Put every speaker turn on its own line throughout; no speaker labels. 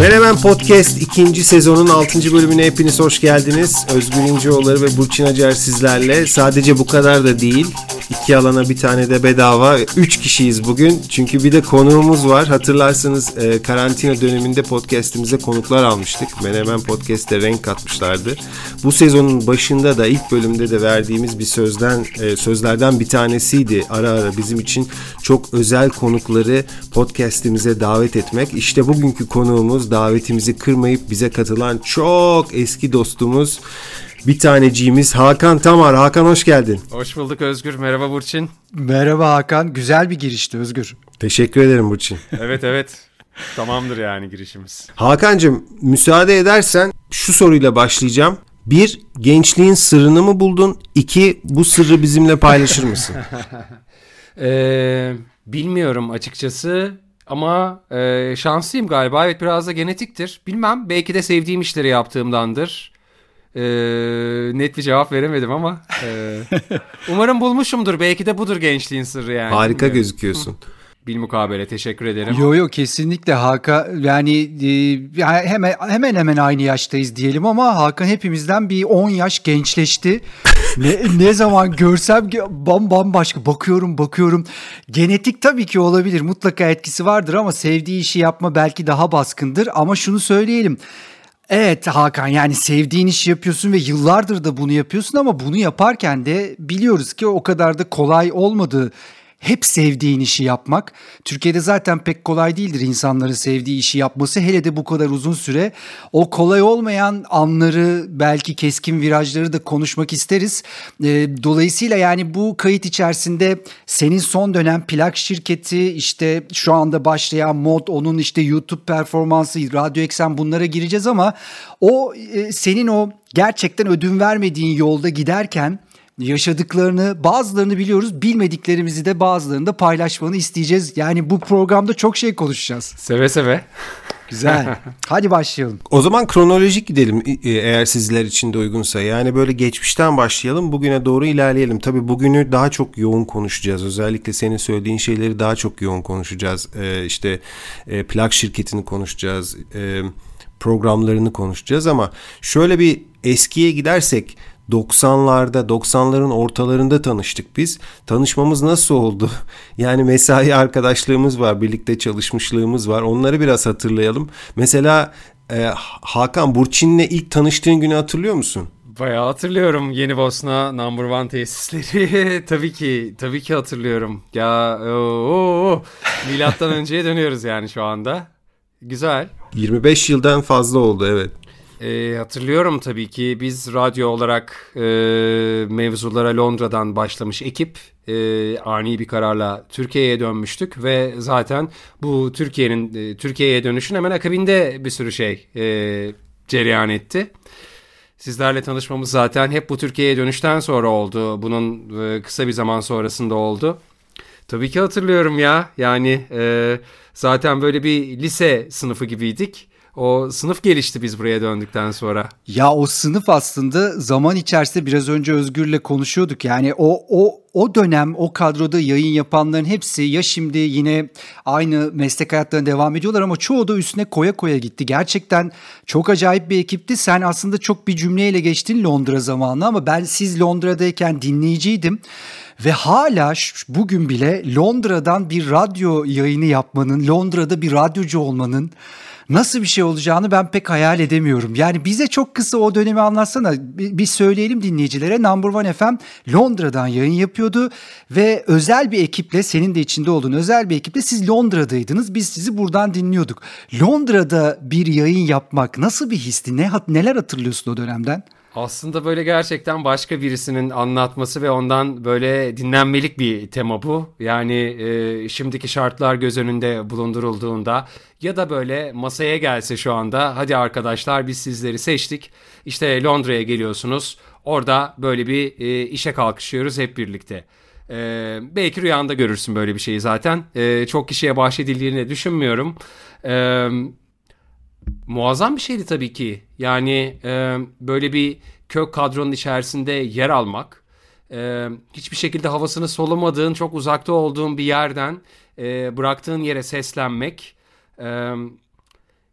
Menemen Podcast ikinci sezonun 6. bölümüne hepiniz hoş geldiniz. Özgür İnceoğulları ve Burçin Acar sizlerle. Sadece bu kadar da değil. İki alana bir tane de bedava. Üç kişiyiz bugün. Çünkü bir de konuğumuz var. Hatırlarsanız e, karantina döneminde podcastimize konuklar almıştık. Menemen Podcast'te renk katmışlardı. Bu sezonun başında da ilk bölümde de verdiğimiz bir sözden e, sözlerden bir tanesiydi. Ara ara bizim için çok özel konukları podcast'imize davet etmek. İşte bugünkü konuğumuz davetimizi kırmayıp bize katılan çok eski dostumuz bir taneciğimiz Hakan Tamar. Hakan hoş geldin.
Hoş bulduk Özgür. Merhaba Burçin.
Merhaba Hakan. Güzel bir girişti Özgür.
Teşekkür ederim Burçin.
evet evet. Tamamdır yani girişimiz.
Hakan'cığım müsaade edersen şu soruyla başlayacağım. Bir, gençliğin sırrını mı buldun? İki, bu sırrı bizimle paylaşır mısın?
ee, bilmiyorum açıkçası ama e, şanslıyım galiba. Evet biraz da genetiktir. Bilmem belki de sevdiğim işleri yaptığımdandır. Ee, net bir cevap veremedim ama e, umarım bulmuşumdur. Belki de budur gençliğin sırrı yani.
Harika Bilmiyorum. gözüküyorsun.
Bilmukabele teşekkür ederim.
Yo yo kesinlikle Hakan yani e, hemen hemen hemen aynı yaştayız diyelim ama Hakan hepimizden bir 10 yaş gençleşti. ne, ne zaman görsem bam bambaşka bakıyorum bakıyorum. Genetik tabii ki olabilir mutlaka etkisi vardır ama sevdiği işi yapma belki daha baskındır ama şunu söyleyelim. Evet Hakan yani sevdiğin işi yapıyorsun ve yıllardır da bunu yapıyorsun ama bunu yaparken de biliyoruz ki o kadar da kolay olmadığı hep sevdiğin işi yapmak. Türkiye'de zaten pek kolay değildir insanların sevdiği işi yapması. Hele de bu kadar uzun süre. O kolay olmayan anları belki keskin virajları da konuşmak isteriz. Ee, dolayısıyla yani bu kayıt içerisinde senin son dönem plak şirketi işte şu anda başlayan mod onun işte YouTube performansı, Radyo Eksen bunlara gireceğiz ama o e, senin o gerçekten ödün vermediğin yolda giderken yaşadıklarını bazılarını biliyoruz bilmediklerimizi de bazılarını da paylaşmanı isteyeceğiz. Yani bu programda çok şey konuşacağız.
Seve seve.
Güzel. Hadi başlayalım.
O zaman kronolojik gidelim eğer sizler için de uygunsa. Yani böyle geçmişten başlayalım bugüne doğru ilerleyelim. Tabii bugünü daha çok yoğun konuşacağız. Özellikle senin söylediğin şeyleri daha çok yoğun konuşacağız. Ee, işte e, plak şirketini konuşacağız. E, programlarını konuşacağız ama şöyle bir eskiye gidersek 90'larda 90'ların ortalarında tanıştık biz. Tanışmamız nasıl oldu? Yani mesai arkadaşlığımız var, birlikte çalışmışlığımız var. Onları biraz hatırlayalım. Mesela e, Hakan Burçin'le ilk tanıştığın günü hatırlıyor musun?
Bayağı hatırlıyorum Yeni Bosna Number One tesisleri. tabii ki, tabii ki hatırlıyorum. Ya o milattan önceye dönüyoruz yani şu anda. Güzel.
25 yıldan fazla oldu evet.
E, hatırlıyorum tabii ki biz radyo olarak e, mevzulara Londra'dan başlamış ekip e, ani bir kararla Türkiye'ye dönmüştük ve zaten bu Türkiye'nin e, Türkiye'ye dönüşün hemen akabinde bir sürü şey e, cereyan etti. Sizlerle tanışmamız zaten hep bu Türkiye'ye dönüşten sonra oldu. Bunun e, kısa bir zaman sonrasında oldu. Tabii ki hatırlıyorum ya. Yani e, zaten böyle bir lise sınıfı gibiydik. O sınıf gelişti biz buraya döndükten sonra.
Ya o sınıf aslında zaman içerisinde biraz önce Özgür'le konuşuyorduk. Yani o o o dönem o kadroda yayın yapanların hepsi ya şimdi yine aynı meslek hayatlarına devam ediyorlar ama çoğu da üstüne koya koya gitti. Gerçekten çok acayip bir ekipti. Sen aslında çok bir cümleyle geçtin Londra zamanı ama ben siz Londra'dayken dinleyiciydim. Ve hala bugün bile Londra'dan bir radyo yayını yapmanın, Londra'da bir radyocu olmanın nasıl bir şey olacağını ben pek hayal edemiyorum. Yani bize çok kısa o dönemi anlatsana. Bir, bir söyleyelim dinleyicilere. Number One FM Londra'dan yayın yapıyordu ve özel bir ekiple senin de içinde olduğun özel bir ekiple siz Londra'daydınız. Biz sizi buradan dinliyorduk. Londra'da bir yayın yapmak nasıl bir histi? Ne, neler hatırlıyorsun o dönemden?
Aslında böyle gerçekten başka birisinin anlatması ve ondan böyle dinlenmelik bir tema bu. Yani e, şimdiki şartlar göz önünde bulundurulduğunda ya da böyle masaya gelse şu anda hadi arkadaşlar biz sizleri seçtik. İşte Londra'ya geliyorsunuz. Orada böyle bir e, işe kalkışıyoruz hep birlikte. E, belki rüyanda görürsün böyle bir şeyi zaten. E, çok kişiye bahşedildiğini düşünmüyorum. Evet muazzam bir şeydi tabii ki. Yani e, böyle bir kök kadronun içerisinde yer almak, e, hiçbir şekilde havasını solumadığın, çok uzakta olduğun bir yerden e, bıraktığın yere seslenmek, e,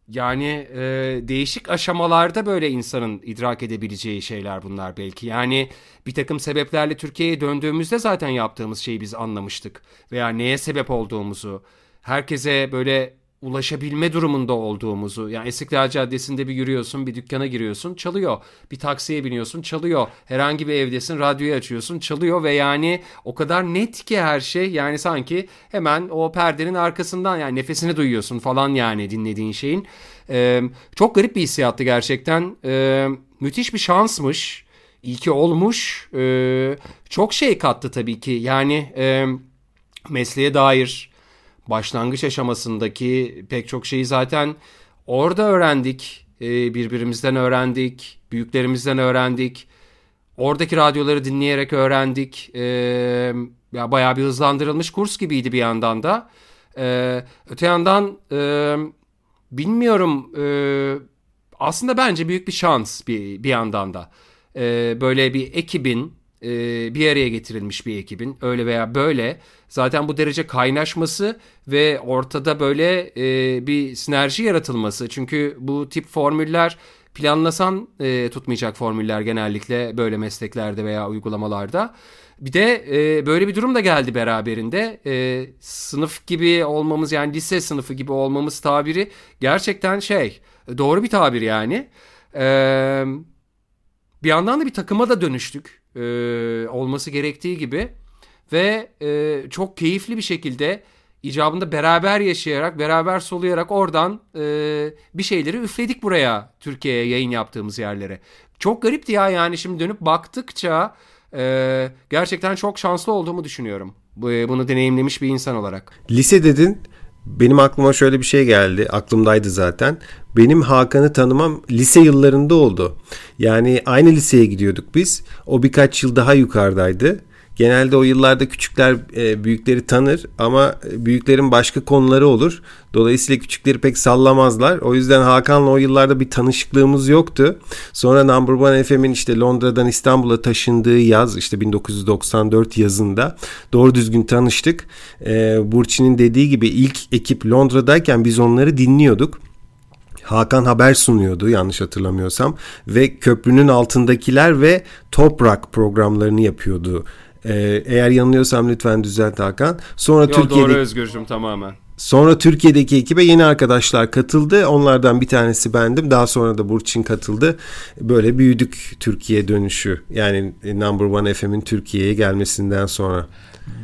Yani e, değişik aşamalarda böyle insanın idrak edebileceği şeyler bunlar belki. Yani bir takım sebeplerle Türkiye'ye döndüğümüzde zaten yaptığımız şeyi biz anlamıştık. Veya neye sebep olduğumuzu. Herkese böyle ulaşabilme durumunda olduğumuzu. Yani İstiklal Caddesi'nde bir yürüyorsun, bir dükkana giriyorsun, çalıyor. Bir taksiye biniyorsun, çalıyor. Herhangi bir evdesin, radyoyu açıyorsun, çalıyor ve yani o kadar net ki her şey. Yani sanki hemen o perdenin arkasından yani nefesini duyuyorsun falan yani dinlediğin şeyin. Ee, çok garip bir hissiyattı gerçekten. Ee, müthiş bir şansmış. İyi ki olmuş. Ee, çok şey kattı tabii ki. Yani e, mesleğe dair başlangıç aşamasındaki pek çok şeyi zaten orada öğrendik. E, birbirimizden öğrendik, büyüklerimizden öğrendik. Oradaki radyoları dinleyerek öğrendik. E, ya bayağı bir hızlandırılmış kurs gibiydi bir yandan da. E, öte yandan e, bilmiyorum e, aslında bence büyük bir şans bir, bir yandan da. Böyle bir ekibin e, bir araya getirilmiş bir ekibin öyle veya böyle zaten bu derece kaynaşması ve ortada böyle e, bir sinerji yaratılması. Çünkü bu tip formüller planlasan e, tutmayacak formüller genellikle böyle mesleklerde veya uygulamalarda. Bir de e, böyle bir durum da geldi beraberinde. E, sınıf gibi olmamız yani lise sınıfı gibi olmamız tabiri gerçekten şey doğru bir tabir yani. E, bir yandan da bir takıma da dönüştük. E, olması gerektiği gibi. Ve e, çok keyifli bir şekilde icabında beraber yaşayarak, beraber soluyarak oradan e, bir şeyleri üfledik buraya Türkiye'ye yayın yaptığımız yerlere. Çok garipti ya yani şimdi dönüp baktıkça e, gerçekten çok şanslı olduğumu düşünüyorum. Bunu deneyimlemiş bir insan olarak.
Lise dedin. Benim aklıma şöyle bir şey geldi. Aklımdaydı zaten. Benim Hakan'ı tanımam lise yıllarında oldu. Yani aynı liseye gidiyorduk biz. O birkaç yıl daha yukarıdaydı. Genelde o yıllarda küçükler e, büyükleri tanır ama büyüklerin başka konuları olur. Dolayısıyla küçükleri pek sallamazlar. O yüzden Hakan'la o yıllarda bir tanışıklığımız yoktu. Sonra Number One FM'in işte Londra'dan İstanbul'a taşındığı yaz işte 1994 yazında doğru düzgün tanıştık. E, Burçin'in dediği gibi ilk ekip Londra'dayken biz onları dinliyorduk. Hakan haber sunuyordu yanlış hatırlamıyorsam ve köprünün altındakiler ve toprak programlarını yapıyordu ee, eğer yanılıyorsam lütfen düzelt Hakan. Sonra
Yo, Türkiye'de... Doğru Özgürcüm tamamen.
Sonra Türkiye'deki ekibe yeni arkadaşlar katıldı. Onlardan bir tanesi bendim. Daha sonra da Burçin katıldı. Böyle büyüdük Türkiye dönüşü. Yani Number One FM'in Türkiye'ye gelmesinden sonra.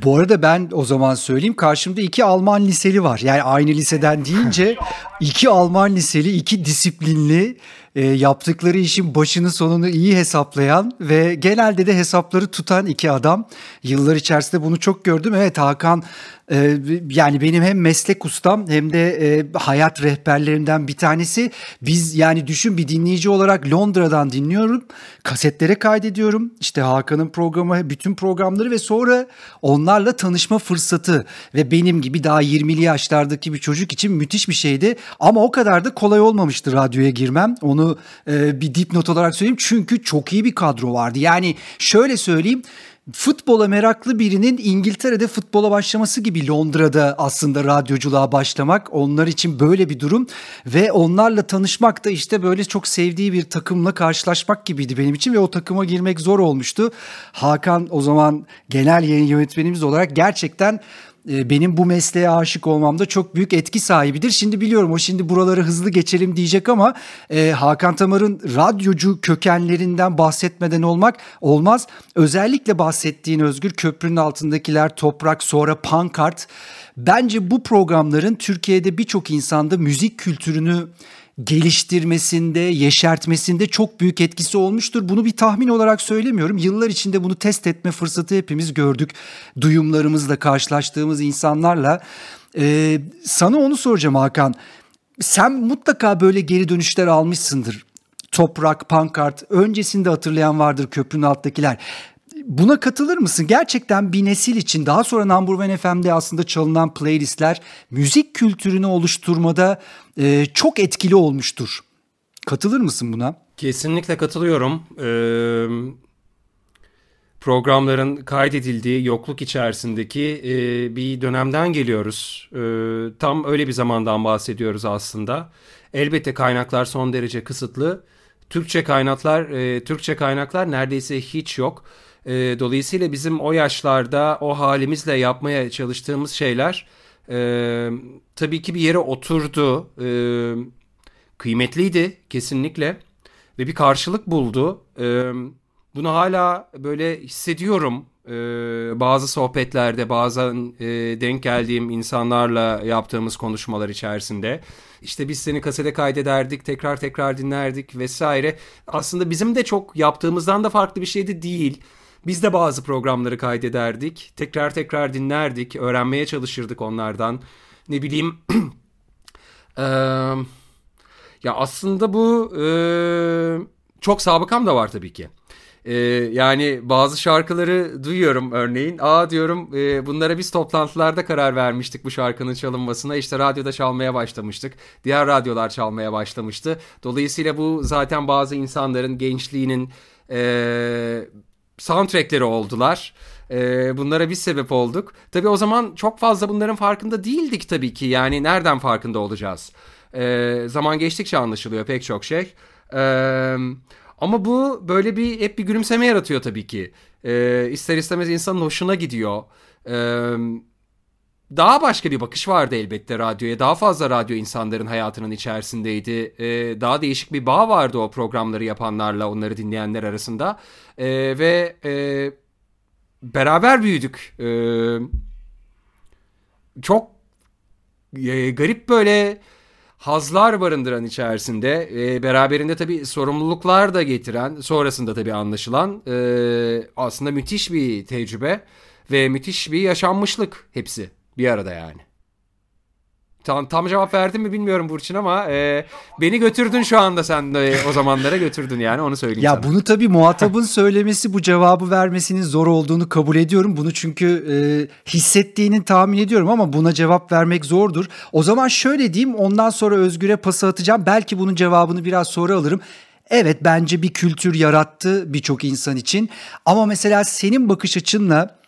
Bu arada ben o zaman söyleyeyim karşımda iki Alman liseli var. Yani aynı liseden deyince iki Alman liseli, iki disiplinli e, yaptıkları işin başını sonunu iyi hesaplayan ve genelde de hesapları tutan iki adam. Yıllar içerisinde bunu çok gördüm. Evet Hakan ee, yani benim hem meslek ustam hem de e, hayat rehberlerimden bir tanesi. Biz yani düşün bir dinleyici olarak Londra'dan dinliyorum. Kasetlere kaydediyorum. İşte Hakan'ın programı, bütün programları ve sonra onlarla tanışma fırsatı ve benim gibi daha 20'li yaşlardaki bir çocuk için müthiş bir şeydi. Ama o kadar da kolay olmamıştı radyoya girmem. Onu e, bir dipnot olarak söyleyeyim. Çünkü çok iyi bir kadro vardı. Yani şöyle söyleyeyim futbola meraklı birinin İngiltere'de futbola başlaması gibi Londra'da aslında radyoculuğa başlamak onlar için böyle bir durum ve onlarla tanışmak da işte böyle çok sevdiği bir takımla karşılaşmak gibiydi benim için ve o takıma girmek zor olmuştu. Hakan o zaman genel yayın yönetmenimiz olarak gerçekten benim bu mesleğe aşık olmamda çok büyük etki sahibidir. Şimdi biliyorum o şimdi buraları hızlı geçelim diyecek ama e, Hakan Tamar'ın radyocu kökenlerinden bahsetmeden olmak olmaz. Özellikle bahsettiğin Özgür Köprünün altındakiler toprak sonra pankart. Bence bu programların Türkiye'de birçok insanda müzik kültürünü geliştirmesinde, yeşertmesinde çok büyük etkisi olmuştur. Bunu bir tahmin olarak söylemiyorum. Yıllar içinde bunu test etme fırsatı hepimiz gördük. Duyumlarımızla karşılaştığımız insanlarla. Ee, sana onu soracağım Hakan. Sen mutlaka böyle geri dönüşler almışsındır. Toprak, pankart, öncesinde hatırlayan vardır köprünün alttakiler. Buna katılır mısın? Gerçekten bir nesil için daha sonra Number One FM'de aslında çalınan playlistler müzik kültürünü oluşturmada e, çok etkili olmuştur. Katılır mısın buna?
Kesinlikle katılıyorum. Ee, programların kaydedildiği yokluk içerisindeki e, bir dönemden geliyoruz. E, tam öyle bir zamandan bahsediyoruz aslında. elbette kaynaklar son derece kısıtlı. Türkçe kaynaklar e, Türkçe kaynaklar neredeyse hiç yok. E, dolayısıyla bizim o yaşlarda o halimizle yapmaya çalıştığımız şeyler e, tabii ki bir yere oturdu. E, kıymetliydi kesinlikle ve bir karşılık buldu. E, bunu hala böyle hissediyorum e, bazı sohbetlerde bazen e, denk geldiğim insanlarla yaptığımız konuşmalar içerisinde. İşte biz seni kasete kaydederdik, tekrar tekrar dinlerdik vesaire. Aslında bizim de çok yaptığımızdan da farklı bir şey de değil. Biz de bazı programları kaydederdik, tekrar tekrar dinlerdik, öğrenmeye çalışırdık onlardan. Ne bileyim... ee, ya aslında bu e, çok sabıkam da var tabii ki. Ee, yani bazı şarkıları duyuyorum örneğin. Aa diyorum e, bunlara biz toplantılarda karar vermiştik bu şarkının çalınmasına. İşte radyoda çalmaya başlamıştık. Diğer radyolar çalmaya başlamıştı. Dolayısıyla bu zaten bazı insanların gençliğinin e, soundtrackleri oldular. E, bunlara biz sebep olduk. Tabii o zaman çok fazla bunların farkında değildik tabii ki. Yani nereden farkında olacağız? E, zaman geçtikçe anlaşılıyor pek çok şey. Eee... Ama bu böyle bir hep bir gülümseme yaratıyor tabii ki. Ee, ister istemez insanın hoşuna gidiyor. Ee, daha başka bir bakış vardı elbette radyoya. Daha fazla radyo insanların hayatının içerisindeydi. Ee, daha değişik bir bağ vardı o programları yapanlarla, onları dinleyenler arasında. Ee, ve e, beraber büyüdük. Ee, çok e, garip böyle hazlar barındıran içerisinde e, beraberinde tabii sorumluluklar da getiren sonrasında tabii anlaşılan e, aslında müthiş bir tecrübe ve müthiş bir yaşanmışlık hepsi bir arada yani. Tam, tam cevap verdim mi bilmiyorum Burçin ama e, beni götürdün şu anda sen de o zamanlara götürdün yani onu söyleyeyim
ya
sana.
bunu tabii muhatabın söylemesi bu cevabı vermesinin zor olduğunu kabul ediyorum. Bunu çünkü e, hissettiğini tahmin ediyorum ama buna cevap vermek zordur. O zaman şöyle diyeyim ondan sonra Özgür'e pası atacağım. Belki bunun cevabını biraz sonra alırım. Evet bence bir kültür yarattı birçok insan için. Ama mesela senin bakış açınla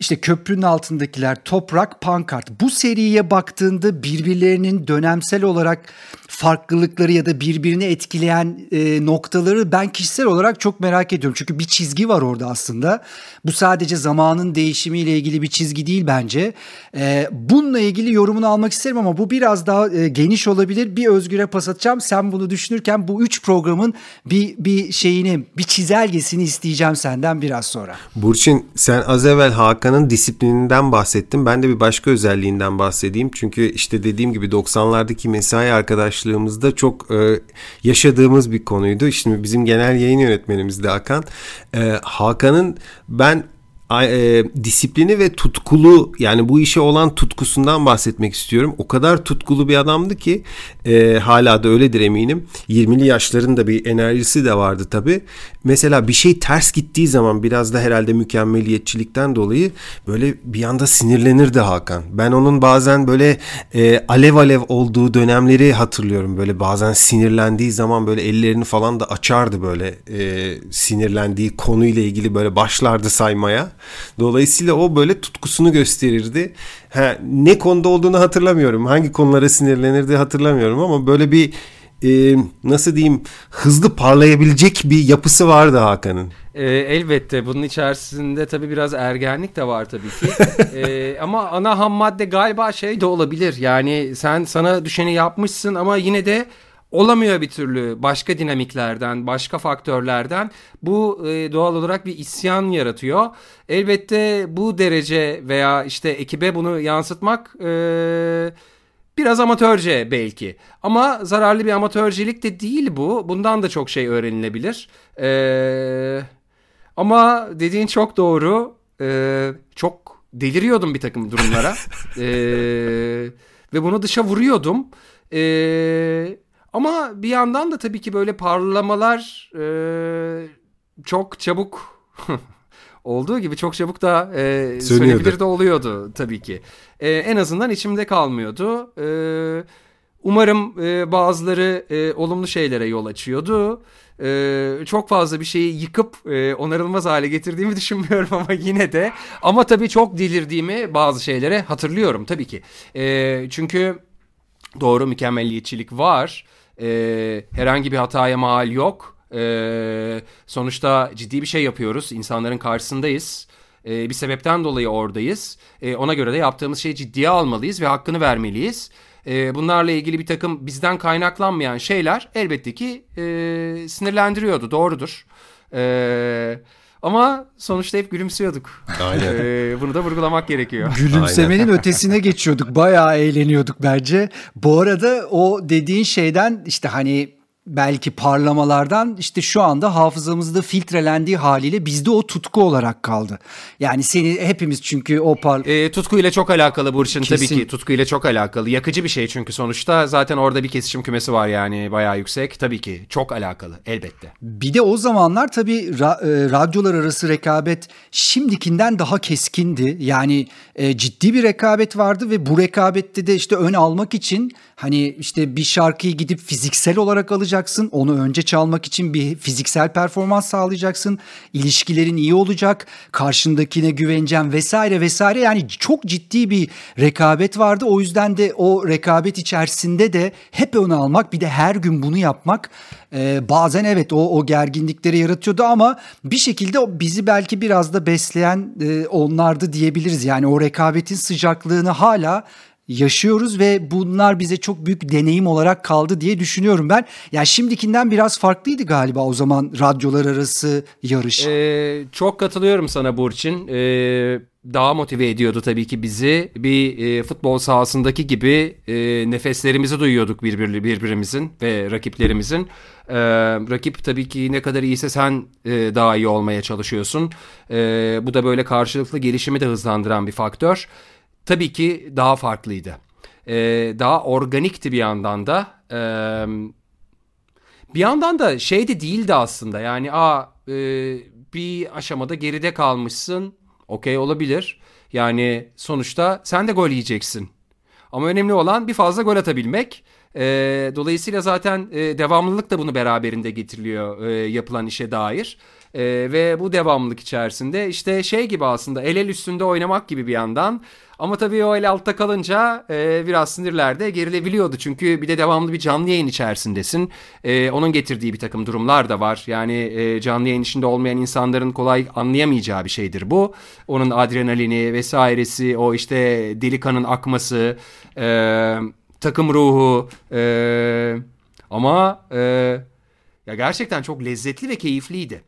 işte köprünün altındakiler, toprak, pankart. Bu seriye baktığında birbirlerinin dönemsel olarak farklılıkları ya da birbirini etkileyen e, noktaları ben kişisel olarak çok merak ediyorum. Çünkü bir çizgi var orada aslında. Bu sadece zamanın değişimiyle ilgili bir çizgi değil bence. E, bununla ilgili yorumunu almak isterim ama bu biraz daha e, geniş olabilir. Bir Özgür'e pas atacağım. Sen bunu düşünürken bu üç programın bir, bir şeyini, bir çizelgesini isteyeceğim senden biraz sonra.
Burçin sen az evvel Hakan'ın disiplininden bahsettin. Ben de bir başka özelliğinden bahsedeyim. Çünkü işte dediğim gibi 90'lardaki mesai arkadaşlığı arkadaşlığımızda çok e, yaşadığımız bir konuydu. Şimdi bizim genel yayın yönetmenimiz de Hakan. E, Hakan'ın ben e, disiplini ve tutkulu yani bu işe olan tutkusundan bahsetmek istiyorum. O kadar tutkulu bir adamdı ki e, hala da öyledir eminim. 20'li yaşlarında bir enerjisi de vardı tabii. Mesela bir şey ters gittiği zaman biraz da herhalde mükemmeliyetçilikten dolayı böyle bir anda sinirlenirdi Hakan. Ben onun bazen böyle e, alev alev olduğu dönemleri hatırlıyorum. Böyle bazen sinirlendiği zaman böyle ellerini falan da açardı böyle e, sinirlendiği konuyla ilgili böyle başlardı saymaya. Dolayısıyla o böyle tutkusunu gösterirdi. Ha, ne konuda olduğunu hatırlamıyorum. Hangi konulara sinirlenirdi hatırlamıyorum ama böyle bir e, nasıl diyeyim hızlı parlayabilecek bir yapısı vardı Hakan'ın.
E, elbette bunun içerisinde tabii biraz ergenlik de var tabii ki. e, ama ana ham madde galiba şey de olabilir. Yani sen sana düşeni yapmışsın ama yine de olamıyor bir türlü başka dinamiklerden, başka faktörlerden. Bu e, doğal olarak bir isyan yaratıyor. Elbette bu derece veya işte ekibe bunu yansıtmak e, biraz amatörce belki. Ama zararlı bir amatörcelik de değil bu. Bundan da çok şey öğrenilebilir. E, ama dediğin çok doğru. E, çok deliriyordum bir takım durumlara. e, ve bunu dışa vuruyordum. Eee ama bir yandan da tabii ki böyle parlamalar e, çok çabuk olduğu gibi çok çabuk da e, söylenebilir de oluyordu tabii ki. E, en azından içimde kalmıyordu. E, umarım e, bazıları e, olumlu şeylere yol açıyordu. E, çok fazla bir şeyi yıkıp e, onarılmaz hale getirdiğimi düşünmüyorum ama yine de. Ama tabii çok delirdiğimi bazı şeylere hatırlıyorum tabii ki. E, çünkü doğru mükemmelliyetçilik var. E, herhangi bir hataya mal yok. E, sonuçta ciddi bir şey yapıyoruz. İnsanların karşısındayız. E, bir sebepten dolayı oradayız. E, ona göre de yaptığımız şeyi ciddiye almalıyız ve hakkını vermeliyiz. E, bunlarla ilgili bir takım bizden kaynaklanmayan şeyler elbette ki e, sinirlendiriyordu. Doğrudur. Evet. Ama sonuçta hep gülümsüyorduk. Aynen. Ee, bunu da vurgulamak gerekiyor.
Gülümsemenin Aynen. ötesine geçiyorduk. Bayağı eğleniyorduk bence. Bu arada o dediğin şeyden işte hani belki parlamalardan işte şu anda hafızamızda filtrelendiği haliyle bizde o tutku olarak kaldı. Yani seni hepimiz çünkü o par...
E, tutkuyla çok alakalı Burçin Kesin. tabii ki tutkuyla çok alakalı. Yakıcı bir şey çünkü sonuçta zaten orada bir kesişim kümesi var yani bayağı yüksek. Tabii ki çok alakalı elbette.
Bir de o zamanlar tabii ra- e, radyolar arası rekabet şimdikinden daha keskindi. Yani e, ciddi bir rekabet vardı ve bu rekabette de işte ön almak için hani işte bir şarkıyı gidip fiziksel olarak alacaksın. Onu önce çalmak için bir fiziksel performans sağlayacaksın. İlişkilerin iyi olacak. Karşındakine güveneceğim vesaire vesaire. Yani çok ciddi bir rekabet vardı. O yüzden de o rekabet içerisinde de hep ön almak bir de her gün bunu yapmak e, bazen evet o, o gerginlikleri yaratıyordu ama bir şekilde bizi belki biraz da besleyen e, onlardı diyebiliriz. Yani o rekabetin sıcaklığını hala yaşıyoruz ve bunlar bize çok büyük deneyim olarak kaldı diye düşünüyorum ben. Ya yani şimdikinden biraz farklıydı galiba o zaman radyolar arası yarış.
Ee, çok katılıyorum sana Burçin. Ee, daha motive ediyordu tabii ki bizi. Bir e, futbol sahasındaki gibi e, nefeslerimizi duyuyorduk birbir, birbirimizin ve rakiplerimizin. Ee, rakip tabii ki ne kadar iyiyse sen e, daha iyi olmaya çalışıyorsun. E, bu da böyle karşılıklı gelişimi de hızlandıran bir faktör tabii ki daha farklıydı. Ee, daha organikti bir yandan da. Ee, bir yandan da şey de değildi aslında. Yani a e, bir aşamada geride kalmışsın. Okey olabilir. Yani sonuçta sen de gol yiyeceksin. Ama önemli olan bir fazla gol atabilmek. E, dolayısıyla zaten e, devamlılık da bunu beraberinde getiriliyor e, yapılan işe dair. E, ve bu devamlılık içerisinde işte şey gibi aslında el el üstünde oynamak gibi bir yandan. Ama tabii o el altta kalınca e, biraz sinirler de gerilebiliyordu. Çünkü bir de devamlı bir canlı yayın içerisindesin. E, onun getirdiği bir takım durumlar da var. Yani e, canlı yayın içinde olmayan insanların kolay anlayamayacağı bir şeydir bu. Onun adrenalini vesairesi, o işte delikanın akması, e, takım ruhu. E, ama e, ya gerçekten çok lezzetli ve keyifliydi.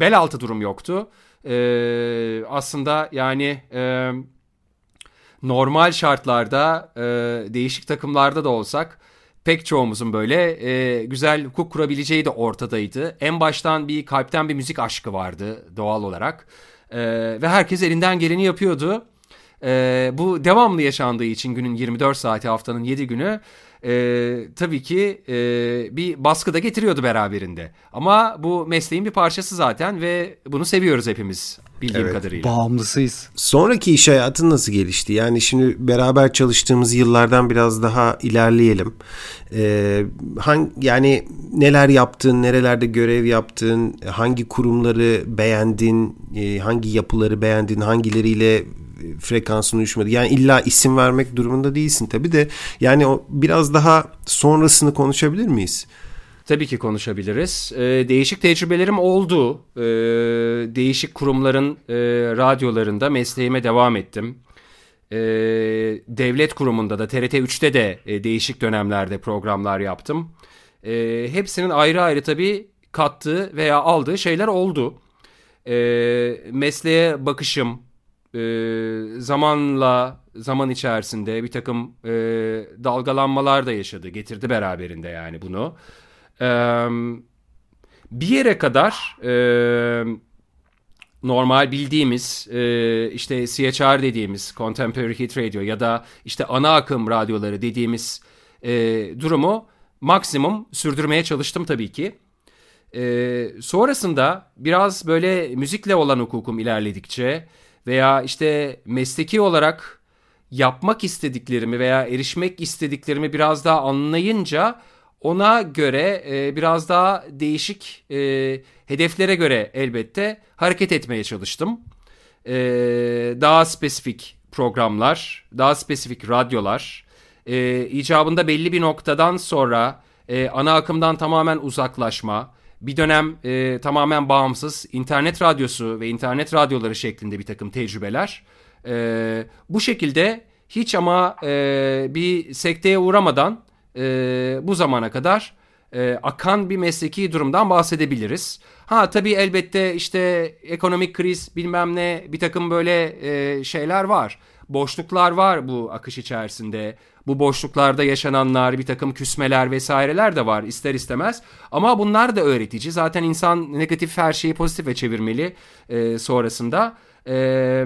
Bel altı durum yoktu. Ee, aslında yani e, normal şartlarda e, değişik takımlarda da olsak pek çoğumuzun böyle e, güzel hukuk kurabileceği de ortadaydı. En baştan bir kalpten bir müzik aşkı vardı doğal olarak. E, ve herkes elinden geleni yapıyordu. E, bu devamlı yaşandığı için günün 24 saati haftanın 7 günü e, tabii ki e, bir baskı da getiriyordu beraberinde. Ama bu mesleğin bir parçası zaten ve bunu seviyoruz hepimiz bildiğim evet, kadarıyla.
Bağımlısıyız.
Sonraki iş hayatın nasıl gelişti? Yani şimdi beraber çalıştığımız yıllardan biraz daha ilerleyelim. Ee, hangi, yani neler yaptın, nerelerde görev yaptın, hangi kurumları beğendin, e, hangi yapıları beğendin, hangileriyle frekansın uyuşmadı. Yani illa isim vermek durumunda değilsin tabii de yani o biraz daha sonrasını konuşabilir miyiz?
Tabii ki konuşabiliriz. Ee, değişik tecrübelerim oldu. Ee, değişik kurumların e, radyolarında mesleğime devam ettim. Ee, devlet kurumunda da TRT 3'te de e, değişik dönemlerde programlar yaptım. Ee, hepsinin ayrı ayrı tabii kattığı veya aldığı şeyler oldu. Ee, mesleğe bakışım, e, zamanla zaman içerisinde bir takım e, dalgalanmalar da yaşadı. Getirdi beraberinde yani bunu. E, bir yere kadar e, normal bildiğimiz e, işte CHR dediğimiz Contemporary Hit Radio ya da işte ana akım radyoları dediğimiz e, durumu maksimum sürdürmeye çalıştım tabii ki. E, sonrasında biraz böyle müzikle olan hukukum ilerledikçe veya işte mesleki olarak yapmak istediklerimi veya erişmek istediklerimi biraz daha anlayınca ona göre e, biraz daha değişik e, hedeflere göre elbette hareket etmeye çalıştım. E, daha spesifik programlar, daha spesifik radyolar, e, icabında belli bir noktadan sonra e, ana akımdan tamamen uzaklaşma, bir dönem e, tamamen bağımsız internet radyosu ve internet radyoları şeklinde bir takım tecrübeler. E, bu şekilde hiç ama e, bir sekteye uğramadan e, bu zamana kadar e, akan bir mesleki durumdan bahsedebiliriz. Ha tabii elbette işte ekonomik kriz bilmem ne bir takım böyle e, şeyler var. Boşluklar var bu akış içerisinde. Bu boşluklarda yaşananlar, bir takım küsmeler vesaireler de var ister istemez. Ama bunlar da öğretici. Zaten insan negatif her şeyi pozitife çevirmeli e, sonrasında. E,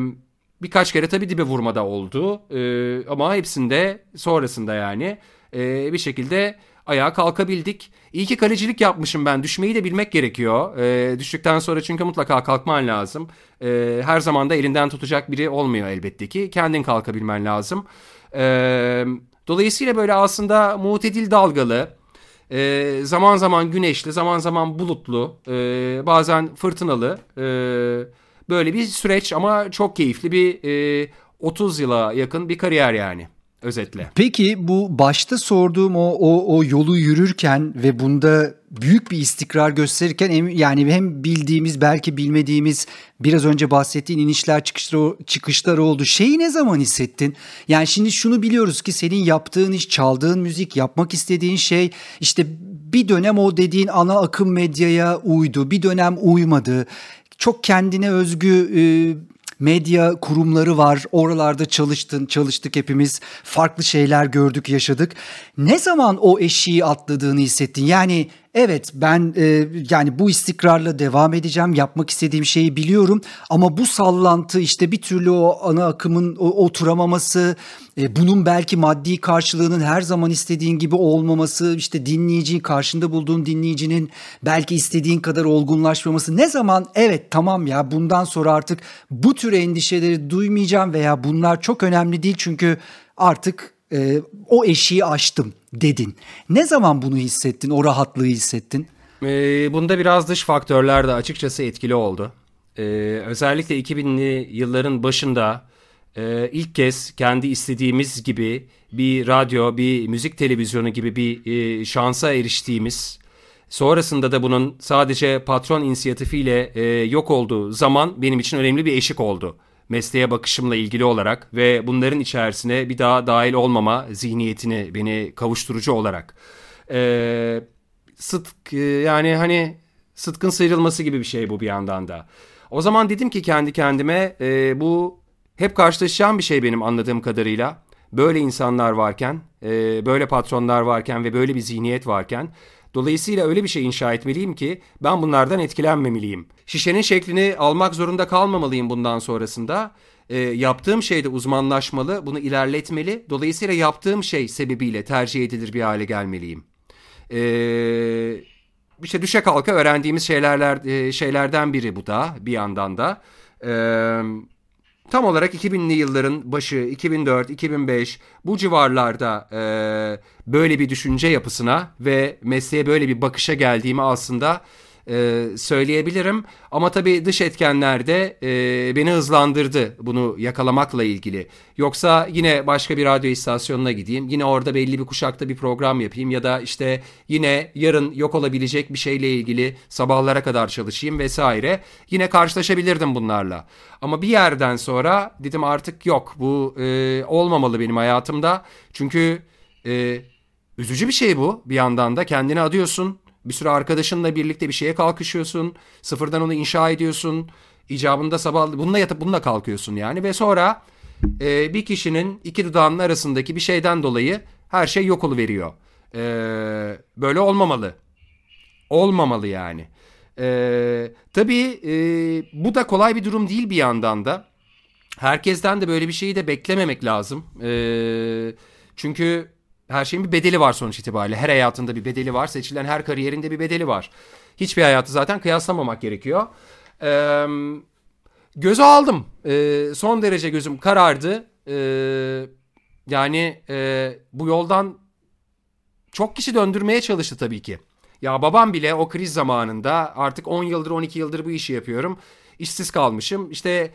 birkaç kere tabii dibe vurmada oldu. E, ama hepsinde sonrasında yani e, bir şekilde ayağa kalkabildik. İyi ki kalecilik yapmışım ben. Düşmeyi de bilmek gerekiyor. E, düştükten sonra çünkü mutlaka kalkman lazım. E, her zaman da elinden tutacak biri olmuyor elbette ki. Kendin kalkabilmen lazım. E, dolayısıyla böyle aslında mutedil dalgalı, e, zaman zaman güneşli, zaman zaman bulutlu, e, bazen fırtınalı e, böyle bir süreç ama çok keyifli bir e, 30 yıla yakın bir kariyer yani özetle.
Peki bu başta sorduğum o, o, o yolu yürürken ve bunda büyük bir istikrar gösterirken yani hem bildiğimiz belki bilmediğimiz biraz önce bahsettiğin inişler çıkışlar, çıkışlar oldu. Şeyi ne zaman hissettin? Yani şimdi şunu biliyoruz ki senin yaptığın iş, çaldığın müzik, yapmak istediğin şey işte bir dönem o dediğin ana akım medyaya uydu, bir dönem uymadı. Çok kendine özgü e, medya kurumları var. Oralarda çalıştın, çalıştık hepimiz. Farklı şeyler gördük, yaşadık. Ne zaman o eşiği atladığını hissettin? Yani evet ben e, yani bu istikrarla devam edeceğim. Yapmak istediğim şeyi biliyorum ama bu sallantı işte bir türlü o ana akımın o, oturamaması, e, bunun belki maddi karşılığının her zaman istediğin gibi olmaması, işte dinleyici karşında bulduğun dinleyicinin belki istediğin kadar olgunlaşmaması. Ne zaman evet tamam ya bundan sonra artık bu tür endişeleri duymayacağım veya bunlar çok önemli değil çünkü artık e, o eşiği aştım dedin. Ne zaman bunu hissettin, o rahatlığı hissettin?
E, bunda biraz dış faktörler de açıkçası etkili oldu. E, özellikle 2000'li yılların başında e, ilk kez kendi istediğimiz gibi bir radyo, bir müzik televizyonu gibi bir e, şansa eriştiğimiz, sonrasında da bunun sadece patron inisiyatifiyle e, yok olduğu zaman benim için önemli bir eşik oldu mesleğe bakışımla ilgili olarak ve bunların içerisine bir daha dahil olmama zihniyetini beni kavuşturucu olarak. Ee, sıdk yani hani sıtkın sıyrılması gibi bir şey bu bir yandan da. O zaman dedim ki kendi kendime e, bu hep karşılaşacağım bir şey benim anladığım kadarıyla. Böyle insanlar varken, e, böyle patronlar varken ve böyle bir zihniyet varken Dolayısıyla öyle bir şey inşa etmeliyim ki ben bunlardan etkilenmemeliyim. Şişenin şeklini almak zorunda kalmamalıyım bundan sonrasında. E, yaptığım şeyde uzmanlaşmalı, bunu ilerletmeli. Dolayısıyla yaptığım şey sebebiyle tercih edilir bir hale gelmeliyim. E, işte düşe kalka öğrendiğimiz şeylerler e, şeylerden biri bu da bir yandan da. Evet tam olarak 2000'li yılların başı 2004, 2005 bu civarlarda e, böyle bir düşünce yapısına ve mesleğe böyle bir bakışa geldiğimi aslında e, söyleyebilirim. Ama tabii dış etkenler de e, beni hızlandırdı bunu yakalamakla ilgili. Yoksa yine başka bir radyo istasyonuna gideyim. Yine orada belli bir kuşakta bir program yapayım. Ya da işte yine yarın yok olabilecek bir şeyle ilgili sabahlara kadar çalışayım vesaire. Yine karşılaşabilirdim bunlarla. Ama bir yerden sonra dedim artık yok bu e, olmamalı benim hayatımda. Çünkü... E, Üzücü bir şey bu bir yandan da kendini adıyorsun bir sürü arkadaşınla birlikte bir şeye kalkışıyorsun. Sıfırdan onu inşa ediyorsun. İcabında sabah bununla yatıp bununla kalkıyorsun yani. Ve sonra e, bir kişinin iki dudağının arasındaki bir şeyden dolayı her şey yok veriyor. E, böyle olmamalı. Olmamalı yani. E, tabii e, bu da kolay bir durum değil bir yandan da. Herkesten de böyle bir şeyi de beklememek lazım. E, çünkü her şeyin bir bedeli var sonuç itibariyle. Her hayatında bir bedeli var. Seçilen her kariyerinde bir bedeli var. Hiçbir hayatı zaten kıyaslamamak gerekiyor. Ee, gözü aldım. Ee, son derece gözüm karardı. Ee, yani e, bu yoldan çok kişi döndürmeye çalıştı tabii ki. Ya babam bile o kriz zamanında artık 10 yıldır 12 yıldır bu işi yapıyorum. İşsiz kalmışım. İşte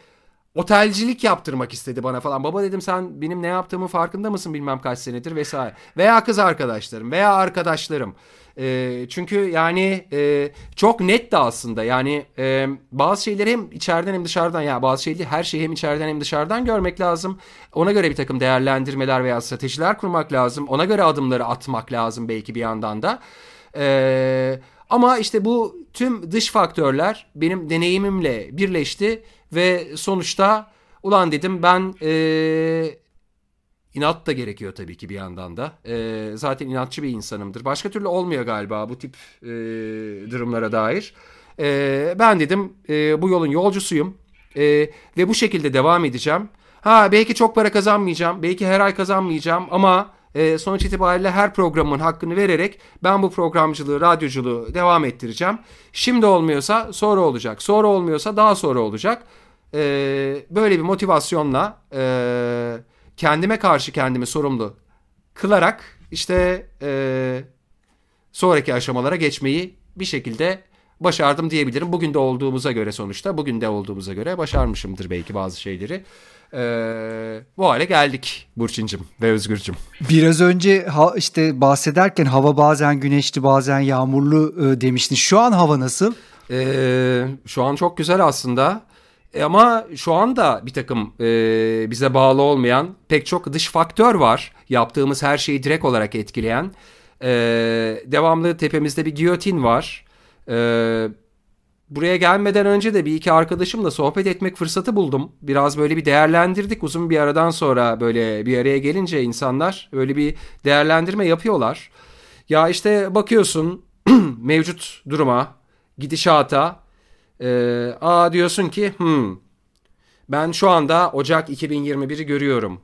otelcilik yaptırmak istedi bana falan. Baba dedim sen benim ne yaptığımın farkında mısın bilmem kaç senedir vesaire. Veya kız arkadaşlarım veya arkadaşlarım. E, çünkü yani e, çok net de aslında yani e, bazı şeyleri hem içeriden hem dışarıdan ya bazı şeyleri her şeyi hem içeriden hem dışarıdan görmek lazım. Ona göre bir takım değerlendirmeler veya stratejiler kurmak lazım. Ona göre adımları atmak lazım belki bir yandan da. Eee ama işte bu tüm dış faktörler benim deneyimimle birleşti ve sonuçta ulan dedim ben e, inat da gerekiyor tabii ki bir yandan da. E, zaten inatçı bir insanımdır. Başka türlü olmuyor galiba bu tip e, durumlara dair. E, ben dedim e, bu yolun yolcusuyum e, ve bu şekilde devam edeceğim. Ha belki çok para kazanmayacağım, belki her ay kazanmayacağım ama e, sonuç itibariyle her programın hakkını vererek ben bu programcılığı, radyoculuğu devam ettireceğim. Şimdi olmuyorsa sonra olacak. Sonra olmuyorsa daha sonra olacak. E, böyle bir motivasyonla e, kendime karşı kendimi sorumlu kılarak işte e, sonraki aşamalara geçmeyi bir şekilde başardım diyebilirim. Bugün de olduğumuza göre sonuçta, bugün de olduğumuza göre başarmışımdır belki bazı şeyleri. Ee, bu hale geldik Burçin'cim ve Özgür'cüm.
Biraz önce ha, işte bahsederken hava bazen güneşli bazen yağmurlu e, demiştin. Şu an hava nasıl?
Ee, şu an çok güzel aslında. E, ama şu anda bir takım e, bize bağlı olmayan pek çok dış faktör var. Yaptığımız her şeyi direkt olarak etkileyen. E, devamlı tepemizde bir giyotin var. Evet buraya gelmeden önce de bir iki arkadaşımla sohbet etmek fırsatı buldum. Biraz böyle bir değerlendirdik uzun bir aradan sonra böyle bir araya gelince insanlar böyle bir değerlendirme yapıyorlar. Ya işte bakıyorsun mevcut duruma, gidişata, e, aa diyorsun ki hmm, ben şu anda Ocak 2021'i görüyorum.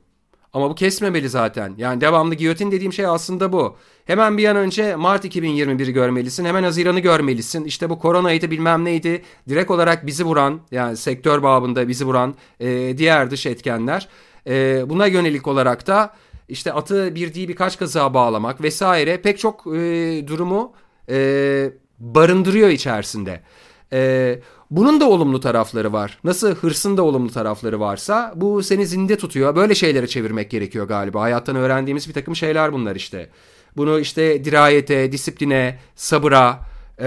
Ama bu kesmemeli zaten. Yani devamlı giyotin dediğim şey aslında bu. Hemen bir an önce Mart 2021'i görmelisin. Hemen Haziran'ı görmelisin. İşte bu koronaydı bilmem neydi. Direkt olarak bizi vuran yani sektör babında bizi vuran e, diğer dış etkenler. E, buna yönelik olarak da işte atı bir değil birkaç kazığa bağlamak vesaire pek çok e, durumu e, barındırıyor içerisinde. E, bunun da olumlu tarafları var. Nasıl hırsın da olumlu tarafları varsa bu seni zinde tutuyor. Böyle şeylere çevirmek gerekiyor galiba. Hayattan öğrendiğimiz bir takım şeyler bunlar işte. Bunu işte dirayete, disipline, sabıra, e,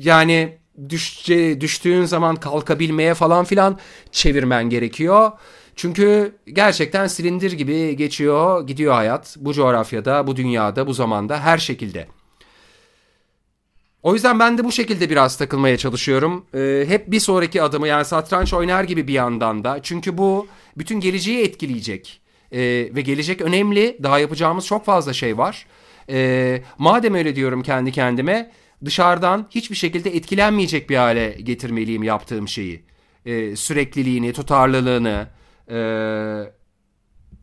yani düşce, düştüğün zaman kalkabilmeye falan filan çevirmen gerekiyor. Çünkü gerçekten silindir gibi geçiyor, gidiyor hayat. Bu coğrafyada, bu dünyada, bu zamanda her şekilde. O yüzden ben de bu şekilde biraz takılmaya çalışıyorum. Ee, hep bir sonraki adımı yani satranç oynar gibi bir yandan da. Çünkü bu bütün geleceği etkileyecek. Ee, ve gelecek önemli. Daha yapacağımız çok fazla şey var. Ee, madem öyle diyorum kendi kendime dışarıdan hiçbir şekilde etkilenmeyecek bir hale getirmeliyim yaptığım şeyi. Ee, sürekliliğini, tutarlılığını. E,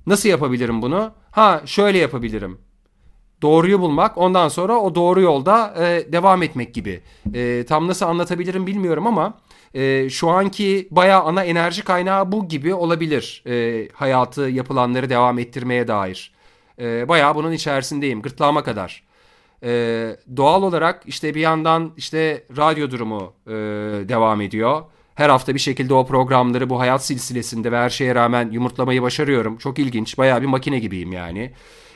nasıl yapabilirim bunu? Ha şöyle yapabilirim doğruyu bulmak ondan sonra o doğru yolda e, devam etmek gibi. E, tam nasıl anlatabilirim bilmiyorum ama e, şu anki bayağı ana enerji kaynağı bu gibi olabilir. E, hayatı yapılanları devam ettirmeye dair. E, bayağı bunun içerisindeyim gırtlağıma kadar. E, doğal olarak işte bir yandan işte radyo durumu e, devam ediyor. Her hafta bir şekilde o programları bu hayat silsilesinde ve her şeye rağmen yumurtlamayı başarıyorum. Çok ilginç. Bayağı bir makine gibiyim yani.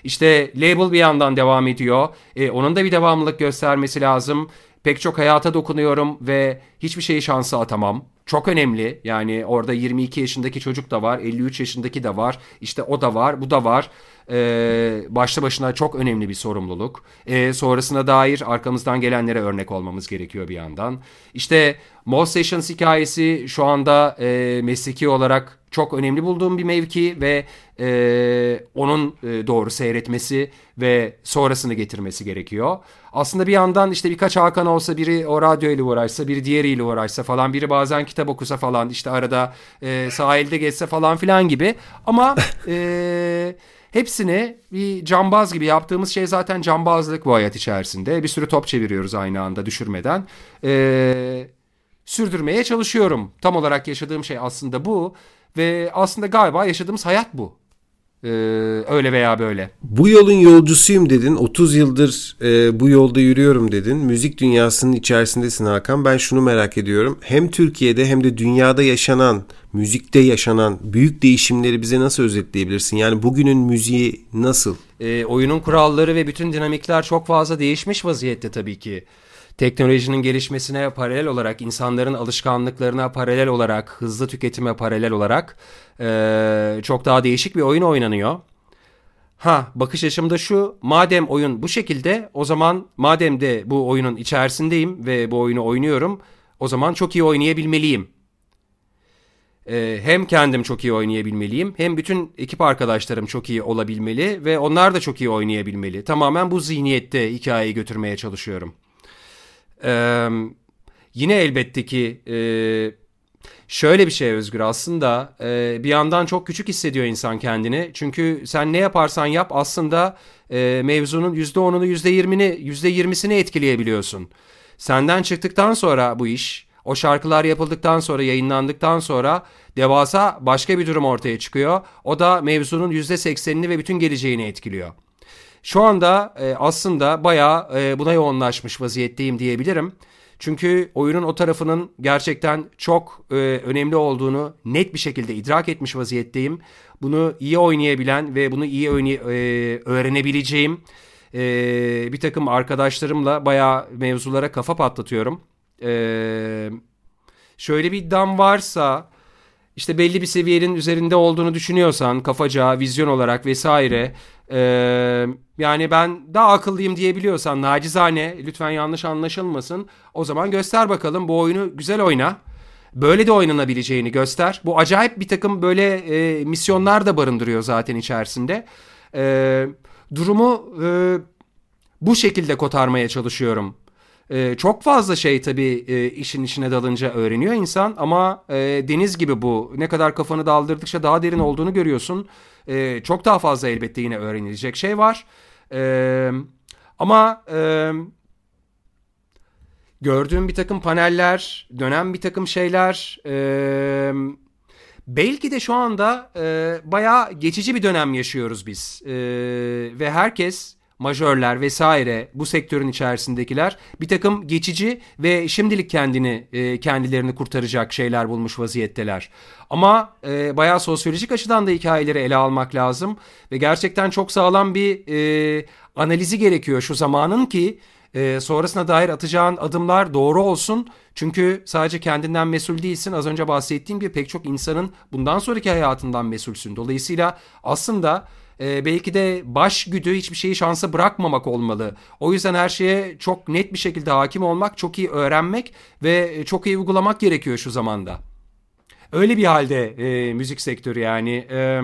İşte label bir yandan devam ediyor. E, onun da bir devamlılık göstermesi lazım. Pek çok hayata dokunuyorum ve hiçbir şeyi şansa atamam. Çok önemli. Yani orada 22 yaşındaki çocuk da var, 53 yaşındaki de var. İşte o da var, bu da var. Ee, başlı başına çok önemli bir sorumluluk. Ee, sonrasına dair arkamızdan gelenlere örnek olmamız gerekiyor bir yandan. İşte Moss Sessions hikayesi şu anda e, mesleki olarak çok önemli bulduğum bir mevki ve e, onun e, doğru seyretmesi ve sonrasını getirmesi gerekiyor. Aslında bir yandan işte birkaç Hakan olsa biri o radyo ile uğraşsa biri diğeriyle uğraşsa falan biri bazen kitap okusa falan işte arada e, sahilde geçse falan filan gibi ama e, hepsini bir cambaz gibi yaptığımız şey zaten cambazlık bu hayat içerisinde bir sürü top çeviriyoruz aynı anda düşürmeden. Eee sürdürmeye çalışıyorum. Tam olarak yaşadığım şey aslında bu ve aslında galiba yaşadığımız hayat bu. Ee, öyle veya böyle.
Bu yolun yolcusuyum dedin. 30 yıldır e, bu yolda yürüyorum dedin. Müzik dünyasının içerisindesin Hakan. Ben şunu merak ediyorum. Hem Türkiye'de hem de dünyada yaşanan, müzikte yaşanan büyük değişimleri bize nasıl özetleyebilirsin? Yani bugünün müziği nasıl?
E, oyunun kuralları ve bütün dinamikler çok fazla değişmiş vaziyette tabii ki. Teknolojinin gelişmesine paralel olarak, insanların alışkanlıklarına paralel olarak, hızlı tüketime paralel olarak e, çok daha değişik bir oyun oynanıyor. Ha bakış açım da şu madem oyun bu şekilde o zaman madem de bu oyunun içerisindeyim ve bu oyunu oynuyorum o zaman çok iyi oynayabilmeliyim. Ee, hem kendim çok iyi oynayabilmeliyim hem bütün ekip arkadaşlarım çok iyi olabilmeli ve onlar da çok iyi oynayabilmeli. Tamamen bu zihniyette hikayeyi götürmeye çalışıyorum. Yine elbette ki e, şöyle bir şey Özgür aslında e, bir yandan çok küçük hissediyor insan kendini. Çünkü sen ne yaparsan yap aslında e, mevzunun %10'unu %20'ni %20'sini etkileyebiliyorsun. Senden çıktıktan sonra bu iş o şarkılar yapıldıktan sonra yayınlandıktan sonra devasa başka bir durum ortaya çıkıyor. O da mevzunun %80'ini ve bütün geleceğini etkiliyor. Şu anda e, aslında bayağı e, buna yoğunlaşmış vaziyetteyim diyebilirim. Çünkü oyunun o tarafının gerçekten çok e, önemli olduğunu net bir şekilde idrak etmiş vaziyetteyim. Bunu iyi oynayabilen ve bunu iyi e, öğrenebileceğim e, bir takım arkadaşlarımla bayağı mevzulara kafa patlatıyorum. E, şöyle bir iddiam varsa işte belli bir seviyenin üzerinde olduğunu düşünüyorsan kafaca, vizyon olarak vesaire e, yani ben daha akıllıyım diyebiliyorsan nacizane lütfen yanlış anlaşılmasın o zaman göster bakalım bu oyunu güzel oyna. Böyle de oynanabileceğini göster. Bu acayip bir takım böyle e, misyonlar da barındırıyor zaten içerisinde. E, durumu e, bu şekilde kotarmaya çalışıyorum ee, çok fazla şey tabii e, işin içine dalınca öğreniyor insan ama e, deniz gibi bu. Ne kadar kafanı daldırdıkça daha derin olduğunu görüyorsun. E, çok daha fazla elbette yine öğrenilecek şey var. E, ama e, gördüğüm bir takım paneller, dönen bir takım şeyler... E, Belki de şu anda e, bayağı geçici bir dönem yaşıyoruz biz e, ve herkes majörler vesaire bu sektörün içerisindekiler bir takım geçici ve şimdilik kendini e, kendilerini kurtaracak şeyler bulmuş vaziyetteler. Ama e, bayağı sosyolojik açıdan da hikayeleri ele almak lazım ve gerçekten çok sağlam bir e, analizi gerekiyor şu zamanın ki e, sonrasına dair atacağın adımlar doğru olsun. Çünkü sadece kendinden mesul değilsin. Az önce bahsettiğim gibi pek çok insanın bundan sonraki hayatından mesulsün. Dolayısıyla aslında e, belki de baş güdü hiçbir şeyi şansa bırakmamak olmalı. O yüzden her şeye çok net bir şekilde hakim olmak, çok iyi öğrenmek ve çok iyi uygulamak gerekiyor şu zamanda. Öyle bir halde e, müzik sektörü yani. E,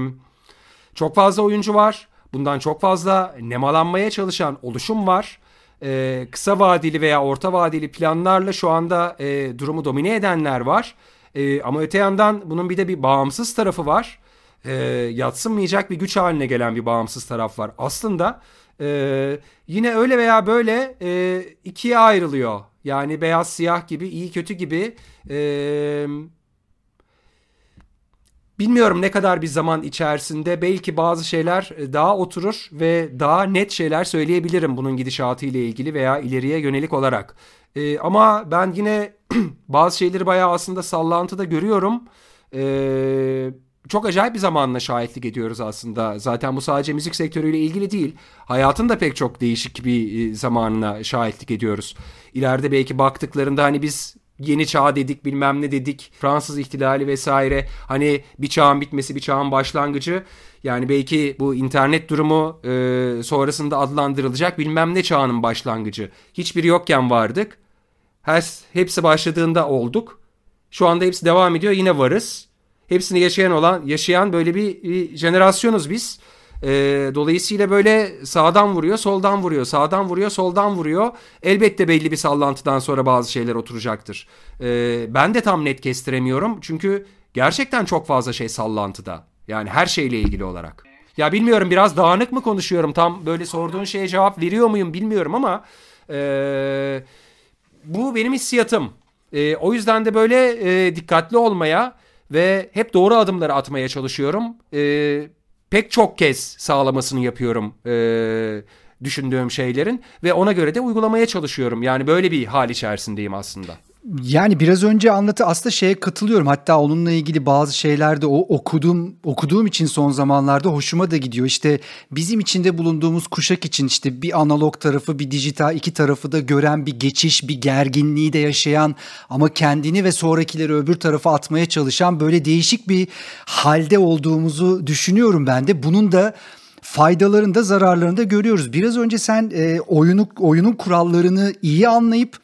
çok fazla oyuncu var. Bundan çok fazla nemalanmaya çalışan oluşum var. E, kısa vadeli veya orta vadeli planlarla şu anda e, durumu domine edenler var. E, ama öte yandan bunun bir de bir bağımsız tarafı var e, yatsınmayacak bir güç haline gelen bir bağımsız taraf var. Aslında e, yine öyle veya böyle e, ikiye ayrılıyor. Yani beyaz siyah gibi, iyi kötü gibi. E, bilmiyorum ne kadar bir zaman içerisinde belki bazı şeyler daha oturur ve daha net şeyler söyleyebilirim bunun gidişatı ile ilgili veya ileriye yönelik olarak. E, ama ben yine bazı şeyleri bayağı aslında sallantıda görüyorum. Eee çok acayip bir zamanla şahitlik ediyoruz aslında. Zaten bu sadece müzik sektörüyle ilgili değil. Hayatın da pek çok değişik bir e, zamanına şahitlik ediyoruz. İleride belki baktıklarında hani biz yeni çağ dedik bilmem ne dedik. Fransız ihtilali vesaire. Hani bir çağın bitmesi bir çağın başlangıcı. Yani belki bu internet durumu e, sonrasında adlandırılacak bilmem ne çağının başlangıcı. Hiçbiri yokken vardık. Her, hepsi başladığında olduk. Şu anda hepsi devam ediyor yine varız hepsini yaşayan olan yaşayan böyle bir, bir jenerasyonuz biz. E, dolayısıyla böyle sağdan vuruyor, soldan vuruyor, sağdan vuruyor, soldan vuruyor. Elbette belli bir sallantıdan sonra bazı şeyler oturacaktır. E, ben de tam net kestiremiyorum çünkü gerçekten çok fazla şey sallantıda. Yani her şeyle ilgili olarak. Ya bilmiyorum biraz dağınık mı konuşuyorum tam böyle sorduğun şeye cevap veriyor muyum bilmiyorum ama e, bu benim hissiyatım. E, o yüzden de böyle e, dikkatli olmaya ve hep doğru adımları atmaya çalışıyorum. Ee, pek çok kez sağlamasını yapıyorum e, düşündüğüm şeylerin ve ona göre de uygulamaya çalışıyorum. Yani böyle bir hal içerisindeyim aslında.
Yani biraz önce anlatı aslında şeye katılıyorum. Hatta onunla ilgili bazı şeylerde o okudum okuduğum için son zamanlarda hoşuma da gidiyor. İşte bizim içinde bulunduğumuz kuşak için işte bir analog tarafı bir dijital iki tarafı da gören bir geçiş bir gerginliği de yaşayan ama kendini ve sonrakileri öbür tarafa atmaya çalışan böyle değişik bir halde olduğumuzu düşünüyorum ben de. Bunun da faydalarını da zararlarını da görüyoruz. Biraz önce sen e, oyunu oyunun kurallarını iyi anlayıp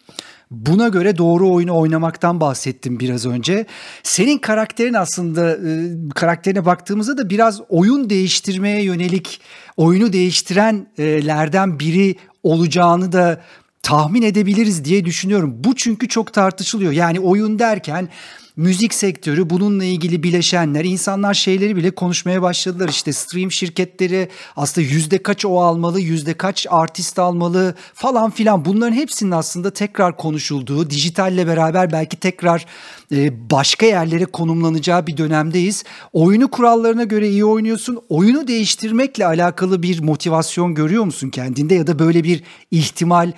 Buna göre doğru oyunu oynamaktan bahsettim biraz önce. Senin karakterin aslında e, karakterine baktığımızda da biraz oyun değiştirmeye yönelik oyunu değiştirenlerden biri olacağını da tahmin edebiliriz diye düşünüyorum. Bu çünkü çok tartışılıyor. Yani oyun derken müzik sektörü bununla ilgili bileşenler insanlar şeyleri bile konuşmaya başladılar işte stream şirketleri aslında yüzde kaç o almalı yüzde kaç artist almalı falan filan bunların hepsinin aslında tekrar konuşulduğu dijitalle beraber belki tekrar e, başka yerlere konumlanacağı bir dönemdeyiz. Oyunu kurallarına göre iyi oynuyorsun. Oyunu değiştirmekle alakalı bir motivasyon görüyor musun kendinde ya da böyle bir ihtimal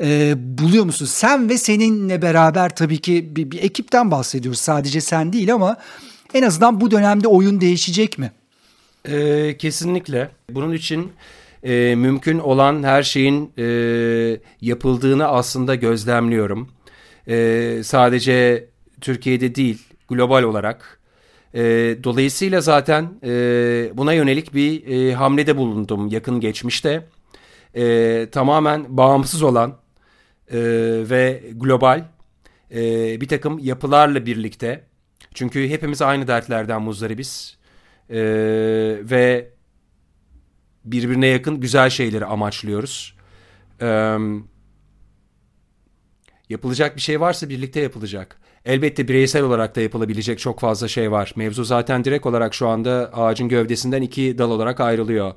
e, buluyor musun? Sen ve seninle beraber tabii ki bir, bir ekipten bahsediyoruz. Sadece sen değil ama en azından bu dönemde oyun değişecek mi?
E, kesinlikle. Bunun için e, mümkün olan her şeyin e, yapıldığını aslında gözlemliyorum. E, sadece Türkiye'de değil, global olarak. E, dolayısıyla zaten e, buna yönelik bir e, hamlede bulundum yakın geçmişte. E, tamamen bağımsız olan e, ve global e, bir takım yapılarla birlikte çünkü hepimiz aynı dertlerden muzdaribiz e, ve birbirine yakın güzel şeyleri amaçlıyoruz. E, yapılacak bir şey varsa birlikte yapılacak. Elbette bireysel olarak da yapılabilecek çok fazla şey var. Mevzu zaten direkt olarak şu anda ağacın gövdesinden iki dal olarak ayrılıyor.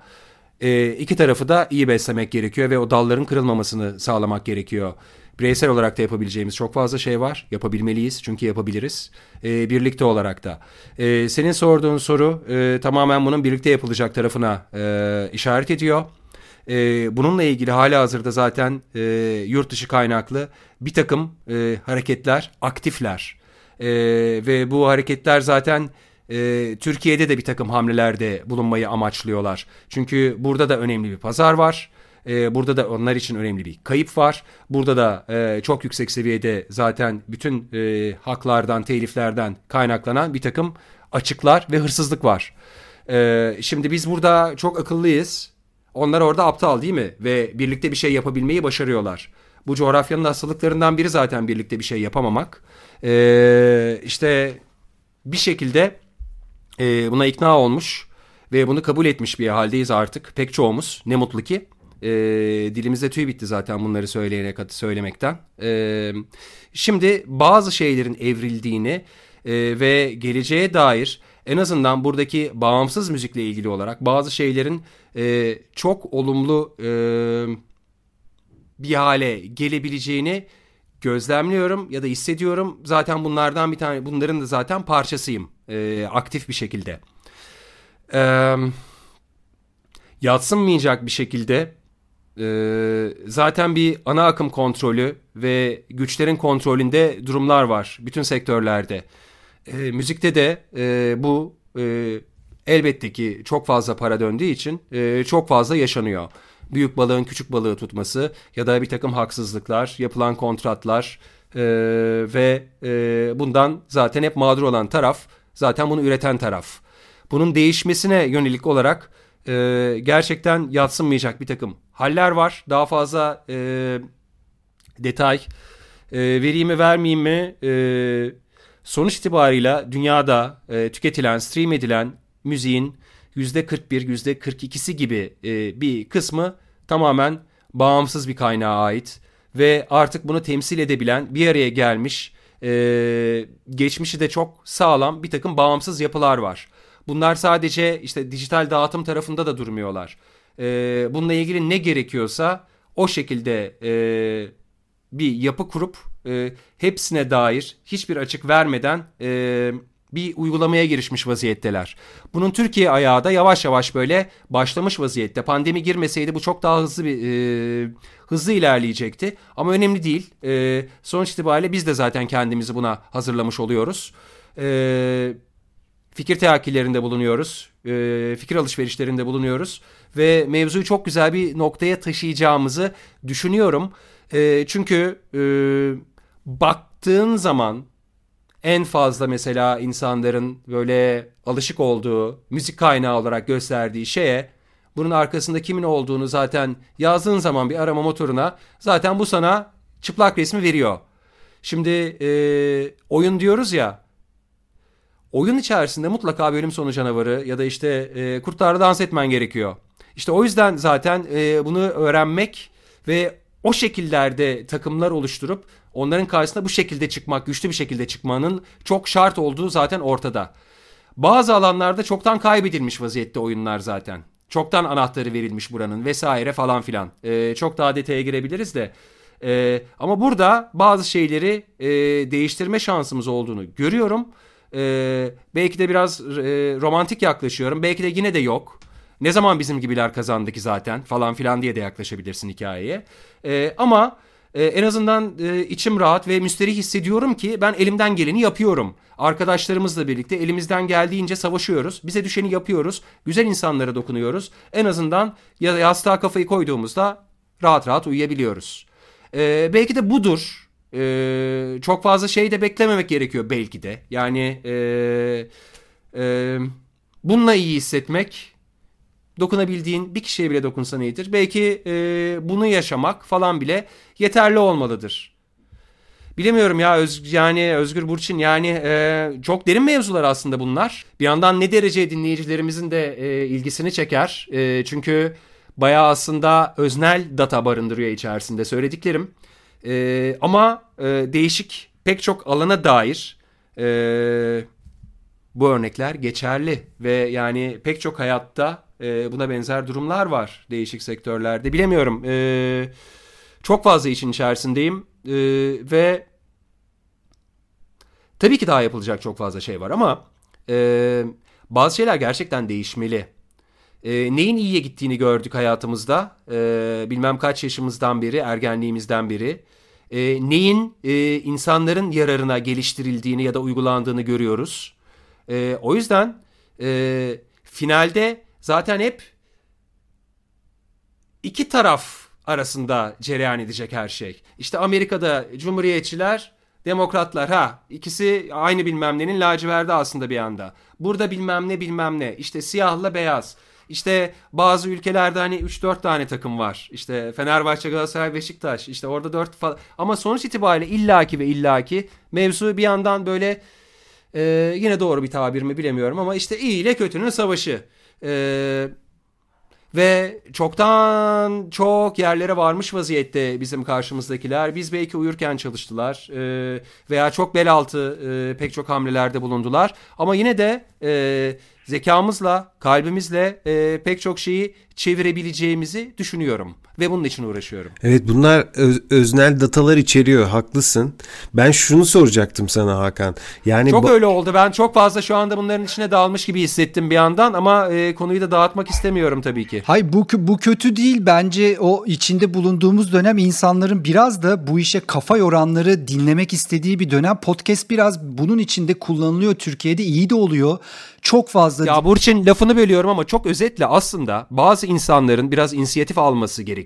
E, iki tarafı da iyi beslemek gerekiyor ve o dalların kırılmamasını sağlamak gerekiyor. Bireysel olarak da yapabileceğimiz çok fazla şey var. Yapabilmeliyiz çünkü yapabiliriz. E, birlikte olarak da. E, senin sorduğun soru e, tamamen bunun birlikte yapılacak tarafına e, işaret ediyor. E, bununla ilgili hala hazırda zaten e, yurt dışı kaynaklı bir takım e, hareketler aktifler. E, ve bu hareketler zaten e, Türkiye'de de bir takım hamlelerde bulunmayı amaçlıyorlar. Çünkü burada da önemli bir pazar var. E, burada da onlar için önemli bir kayıp var. Burada da e, çok yüksek seviyede zaten bütün e, haklardan, teliflerden kaynaklanan bir takım açıklar ve hırsızlık var. E, şimdi biz burada çok akıllıyız. Onlar orada aptal değil mi? Ve birlikte bir şey yapabilmeyi başarıyorlar. Bu coğrafyanın hastalıklarından biri zaten birlikte bir şey yapamamak. E, işte bir şekilde e, buna ikna olmuş ve bunu kabul etmiş bir haldeyiz artık pek çoğumuz ne mutlu ki. E, dilimizde tüy bitti zaten bunları söyleyene söylemekten. E, şimdi bazı şeylerin evrildiğini e, ve geleceğe dair en azından buradaki bağımsız müzikle ilgili olarak bazı şeylerin e, çok olumlu e, bir hale gelebileceğini gözlemliyorum ya da hissediyorum. Zaten bunlardan bir tane bunların da zaten parçasıyım e, aktif bir şekilde. E, yatsınmayacak bir şekilde e, zaten bir ana akım kontrolü ve güçlerin kontrolünde durumlar var bütün sektörlerde. E, müzikte de e, bu e, elbette ki çok fazla para döndüğü için e, çok fazla yaşanıyor büyük balığın küçük balığı tutması ya da bir takım haksızlıklar, yapılan kontratlar e, ve e, bundan zaten hep mağdur olan taraf zaten bunu üreten taraf. Bunun değişmesine yönelik olarak e, gerçekten yatsınmayacak bir takım haller var. Daha fazla e, detay e, vereyim mi vermeyeyim mi e, sonuç itibarıyla dünyada e, tüketilen, stream edilen müziğin %41, %42'si gibi e, bir kısmı tamamen bağımsız bir kaynağa ait ve artık bunu temsil edebilen bir araya gelmiş e, geçmişi de çok sağlam bir takım bağımsız yapılar var. Bunlar sadece işte dijital dağıtım tarafında da durmuyorlar. E, bununla ilgili ne gerekiyorsa o şekilde e, bir yapı kurup e, hepsine dair hiçbir açık vermeden e, bir uygulamaya girişmiş vaziyetteler. Bunun Türkiye ayağı da yavaş yavaş böyle başlamış vaziyette. Pandemi girmeseydi bu çok daha hızlı bir e, hızlı ilerleyecekti. Ama önemli değil. E, sonuç itibariyle biz de zaten kendimizi buna hazırlamış oluyoruz. E, fikir teakkilerinde bulunuyoruz. E, fikir alışverişlerinde bulunuyoruz. Ve mevzuyu çok güzel bir noktaya taşıyacağımızı düşünüyorum. E, çünkü e, baktığın zaman en fazla mesela insanların böyle alışık olduğu müzik kaynağı olarak gösterdiği şeye bunun arkasında kimin olduğunu zaten yazdığın zaman bir arama motoruna zaten bu sana çıplak resmi veriyor. Şimdi e, oyun diyoruz ya oyun içerisinde mutlaka bölüm sonu canavarı ya da işte e, kurtlarla dans etmen gerekiyor. İşte o yüzden zaten e, bunu öğrenmek ve o şekillerde takımlar oluşturup onların karşısında bu şekilde çıkmak, güçlü bir şekilde çıkmanın çok şart olduğu zaten ortada. Bazı alanlarda çoktan kaybedilmiş vaziyette oyunlar zaten. Çoktan anahtarı verilmiş buranın vesaire falan filan. Ee, çok daha detaya girebiliriz de. Ee, ama burada bazı şeyleri e, değiştirme şansımız olduğunu görüyorum. Ee, belki de biraz e, romantik yaklaşıyorum. Belki de yine de yok. Ne zaman bizim gibiler kazandı ki zaten falan filan diye de yaklaşabilirsin hikayeye. Ee, ama e, en azından e, içim rahat ve müsterih hissediyorum ki ben elimden geleni yapıyorum. Arkadaşlarımızla birlikte elimizden geldiğince savaşıyoruz. Bize düşeni yapıyoruz. Güzel insanlara dokunuyoruz. En azından yastığa kafayı koyduğumuzda rahat rahat uyuyabiliyoruz. Ee, belki de budur. Ee, çok fazla şey de beklememek gerekiyor belki de. Yani e, e, bununla iyi hissetmek dokunabildiğin bir kişiye bile dokunsan iyidir. Belki e, bunu yaşamak falan bile yeterli olmalıdır. Bilemiyorum ya öz, yani Özgür Burçin yani e, çok derin mevzular aslında bunlar. Bir yandan ne derece dinleyicilerimizin de e, ilgisini çeker. E, çünkü bayağı aslında öznel data barındırıyor içerisinde söylediklerim. E, ama e, değişik pek çok alana dair e, bu örnekler geçerli ve yani pek çok hayatta e, buna benzer durumlar var değişik sektörlerde. Bilemiyorum. E, çok fazla işin içerisindeyim e, ve tabii ki daha yapılacak çok fazla şey var ama e, bazı şeyler gerçekten değişmeli. E, neyin iyiye gittiğini gördük hayatımızda. E, bilmem kaç yaşımızdan beri, ergenliğimizden beri. E, neyin e, insanların yararına geliştirildiğini ya da uygulandığını görüyoruz. E, o yüzden e, finalde zaten hep iki taraf arasında cereyan edecek her şey. İşte Amerika'da cumhuriyetçiler, demokratlar ha ikisi aynı bilmem nenin laciverdi aslında bir anda. Burada bilmem ne bilmem ne işte siyahla beyaz. İşte bazı ülkelerde hani 3-4 tane takım var. İşte Fenerbahçe, Galatasaray, Beşiktaş. İşte orada 4 falan. Ama sonuç itibariyle illaki ve illaki mevzu bir yandan böyle e, yine doğru bir tabir mi bilemiyorum ama işte iyi ile kötünün savaşı. Ee, ve çoktan çok yerlere varmış vaziyette bizim karşımızdakiler. Biz belki uyurken çalıştılar e, veya çok bel altı e, pek çok hamlelerde bulundular. Ama yine de e, zekamızla, kalbimizle e, pek çok şeyi çevirebileceğimizi düşünüyorum ve bunun için uğraşıyorum.
Evet bunlar öz, öznel datalar içeriyor haklısın. Ben şunu soracaktım sana Hakan. Yani
çok öyle oldu. Ben çok fazla şu anda bunların içine dalmış gibi hissettim bir yandan ama e, konuyu da dağıtmak istemiyorum tabii ki.
Hay bu bu kötü değil bence o içinde bulunduğumuz dönem insanların biraz da bu işe kafa yoranları dinlemek istediği bir dönem. Podcast biraz bunun içinde kullanılıyor Türkiye'de iyi de oluyor. Çok fazla
Ya Burçin lafını bölüyorum ama çok özetle aslında bazı insanların biraz inisiyatif alması gerekiyor.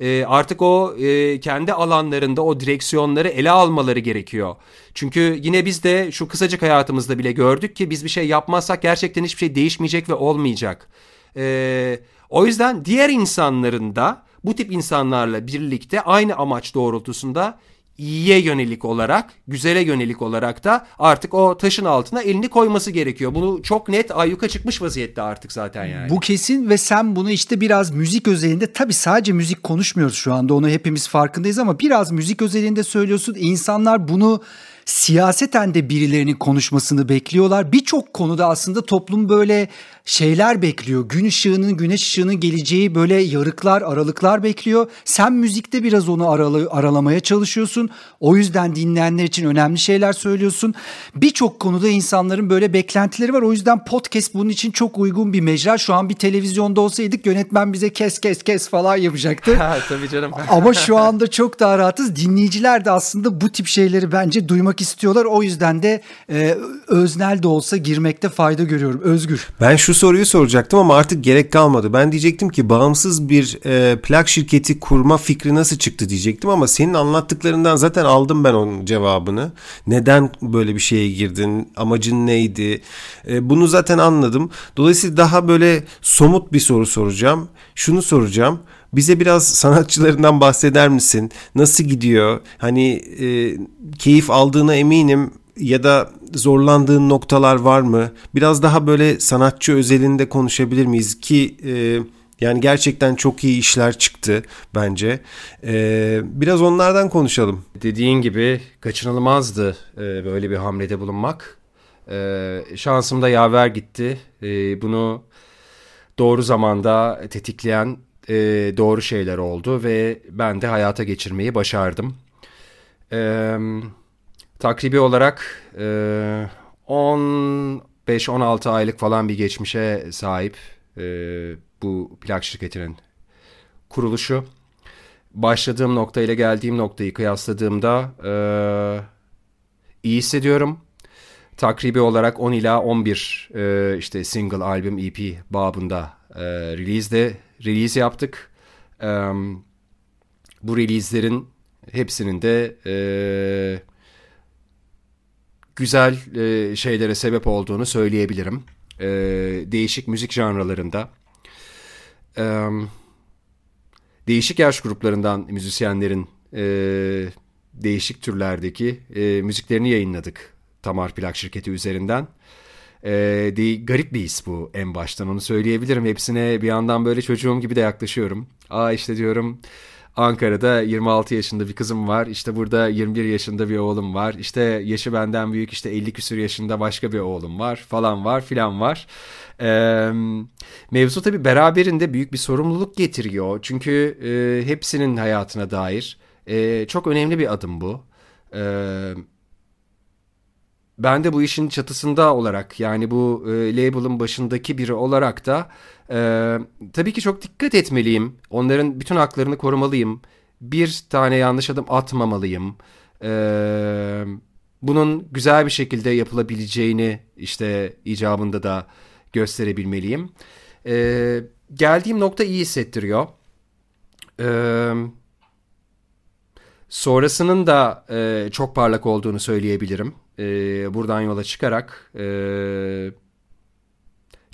E, artık o e, kendi alanlarında o direksiyonları ele almaları gerekiyor. Çünkü yine biz de şu kısacık hayatımızda bile gördük ki biz bir şey yapmazsak gerçekten hiçbir şey değişmeyecek ve olmayacak. E, o yüzden diğer insanların da bu tip insanlarla birlikte aynı amaç doğrultusunda iyiye yönelik olarak, güzele yönelik olarak da artık o taşın altına elini koyması gerekiyor. Bunu çok net ayyuka çıkmış vaziyette artık zaten yani.
Bu kesin ve sen bunu işte biraz müzik özelinde tabii sadece müzik konuşmuyoruz şu anda onu hepimiz farkındayız ama biraz müzik özelinde söylüyorsun. İnsanlar bunu siyaseten de birilerinin konuşmasını bekliyorlar. Birçok konuda aslında toplum böyle şeyler bekliyor. Gün ışığının, güneş ışığının geleceği böyle yarıklar, aralıklar bekliyor. Sen müzikte biraz onu aralı, aralamaya çalışıyorsun. O yüzden dinleyenler için önemli şeyler söylüyorsun. Birçok konuda insanların böyle beklentileri var. O yüzden podcast bunun için çok uygun bir mecra. Şu an bir televizyonda olsaydık yönetmen bize kes kes kes falan yapacaktı.
Ha, tabii canım.
Ama şu anda çok daha rahatız. Dinleyiciler de aslında bu tip şeyleri bence duymak istiyorlar. O yüzden de e, öznel de olsa girmekte fayda görüyorum. Özgür.
Ben şu soruyu soracaktım ama artık gerek kalmadı. Ben diyecektim ki bağımsız bir e, plak şirketi kurma fikri nasıl çıktı diyecektim ama senin anlattıklarından zaten aldım ben onun cevabını. Neden böyle bir şeye girdin? Amacın neydi? E, bunu zaten anladım. Dolayısıyla daha böyle somut bir soru soracağım. Şunu soracağım. Bize biraz sanatçılarından bahseder misin? Nasıl gidiyor? Hani e, keyif aldığına eminim ya da zorlandığın noktalar var mı? Biraz daha böyle sanatçı özelinde konuşabilir miyiz ki e, yani gerçekten çok iyi işler çıktı bence. E, biraz onlardan konuşalım.
Dediğin gibi kaçınılmazdı e, böyle bir hamlede bulunmak. E, şansım da yaver gitti. E, bunu doğru zamanda tetikleyen e, doğru şeyler oldu ve ben de hayata geçirmeyi başardım. Evet takribi olarak e, 15-16 aylık falan bir geçmişe sahip e, bu plak şirketinin kuruluşu. Başladığım nokta ile geldiğim noktayı kıyasladığımda e, iyi hissediyorum. Takribi olarak 10 ila 11 e, işte single, albüm, EP babında e, release'de release yaptık. E, bu release'lerin hepsinin de e, güzel e, şeylere sebep olduğunu söyleyebilirim. E, değişik müzik janralarında. E, değişik yaş gruplarından müzisyenlerin e, değişik türlerdeki e, müziklerini yayınladık Tamar Plak Şirketi üzerinden. E, de, garip bir his bu en baştan onu söyleyebilirim. Hepsine bir yandan böyle çocuğum gibi de yaklaşıyorum. Aa işte diyorum Ankara'da 26 yaşında bir kızım var. İşte burada 21 yaşında bir oğlum var. İşte yaşı benden büyük işte 50 küsur yaşında başka bir oğlum var falan var filan var. Ee, mevzu tabii beraberinde büyük bir sorumluluk getiriyor. Çünkü e, hepsinin hayatına dair e, çok önemli bir adım bu. Evet ben de bu işin çatısında olarak yani bu e, label'ın başındaki biri olarak da e, tabii ki çok dikkat etmeliyim. Onların bütün haklarını korumalıyım. Bir tane yanlış adım atmamalıyım. E, bunun güzel bir şekilde yapılabileceğini işte icabında da gösterebilmeliyim. E, geldiğim nokta iyi hissettiriyor. Eee Sonrasının da e, çok parlak olduğunu söyleyebilirim. E, buradan yola çıkarak e,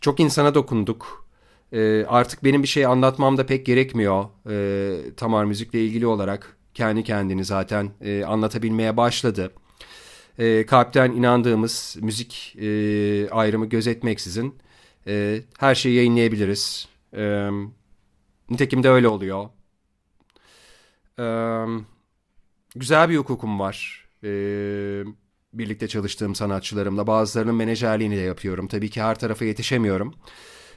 çok insana dokunduk. E, artık benim bir şey anlatmam da pek gerekmiyor. E, Tamar Müzik'le ilgili olarak kendi kendini zaten e, anlatabilmeye başladı. E, kalpten inandığımız müzik e, ayrımı gözetmeksizin e, her şeyi yayınlayabiliriz. E, nitekim de öyle oluyor. Evet güzel bir hukukum var. Ee, birlikte çalıştığım sanatçılarımla. Bazılarının menajerliğini de yapıyorum. Tabii ki her tarafa yetişemiyorum.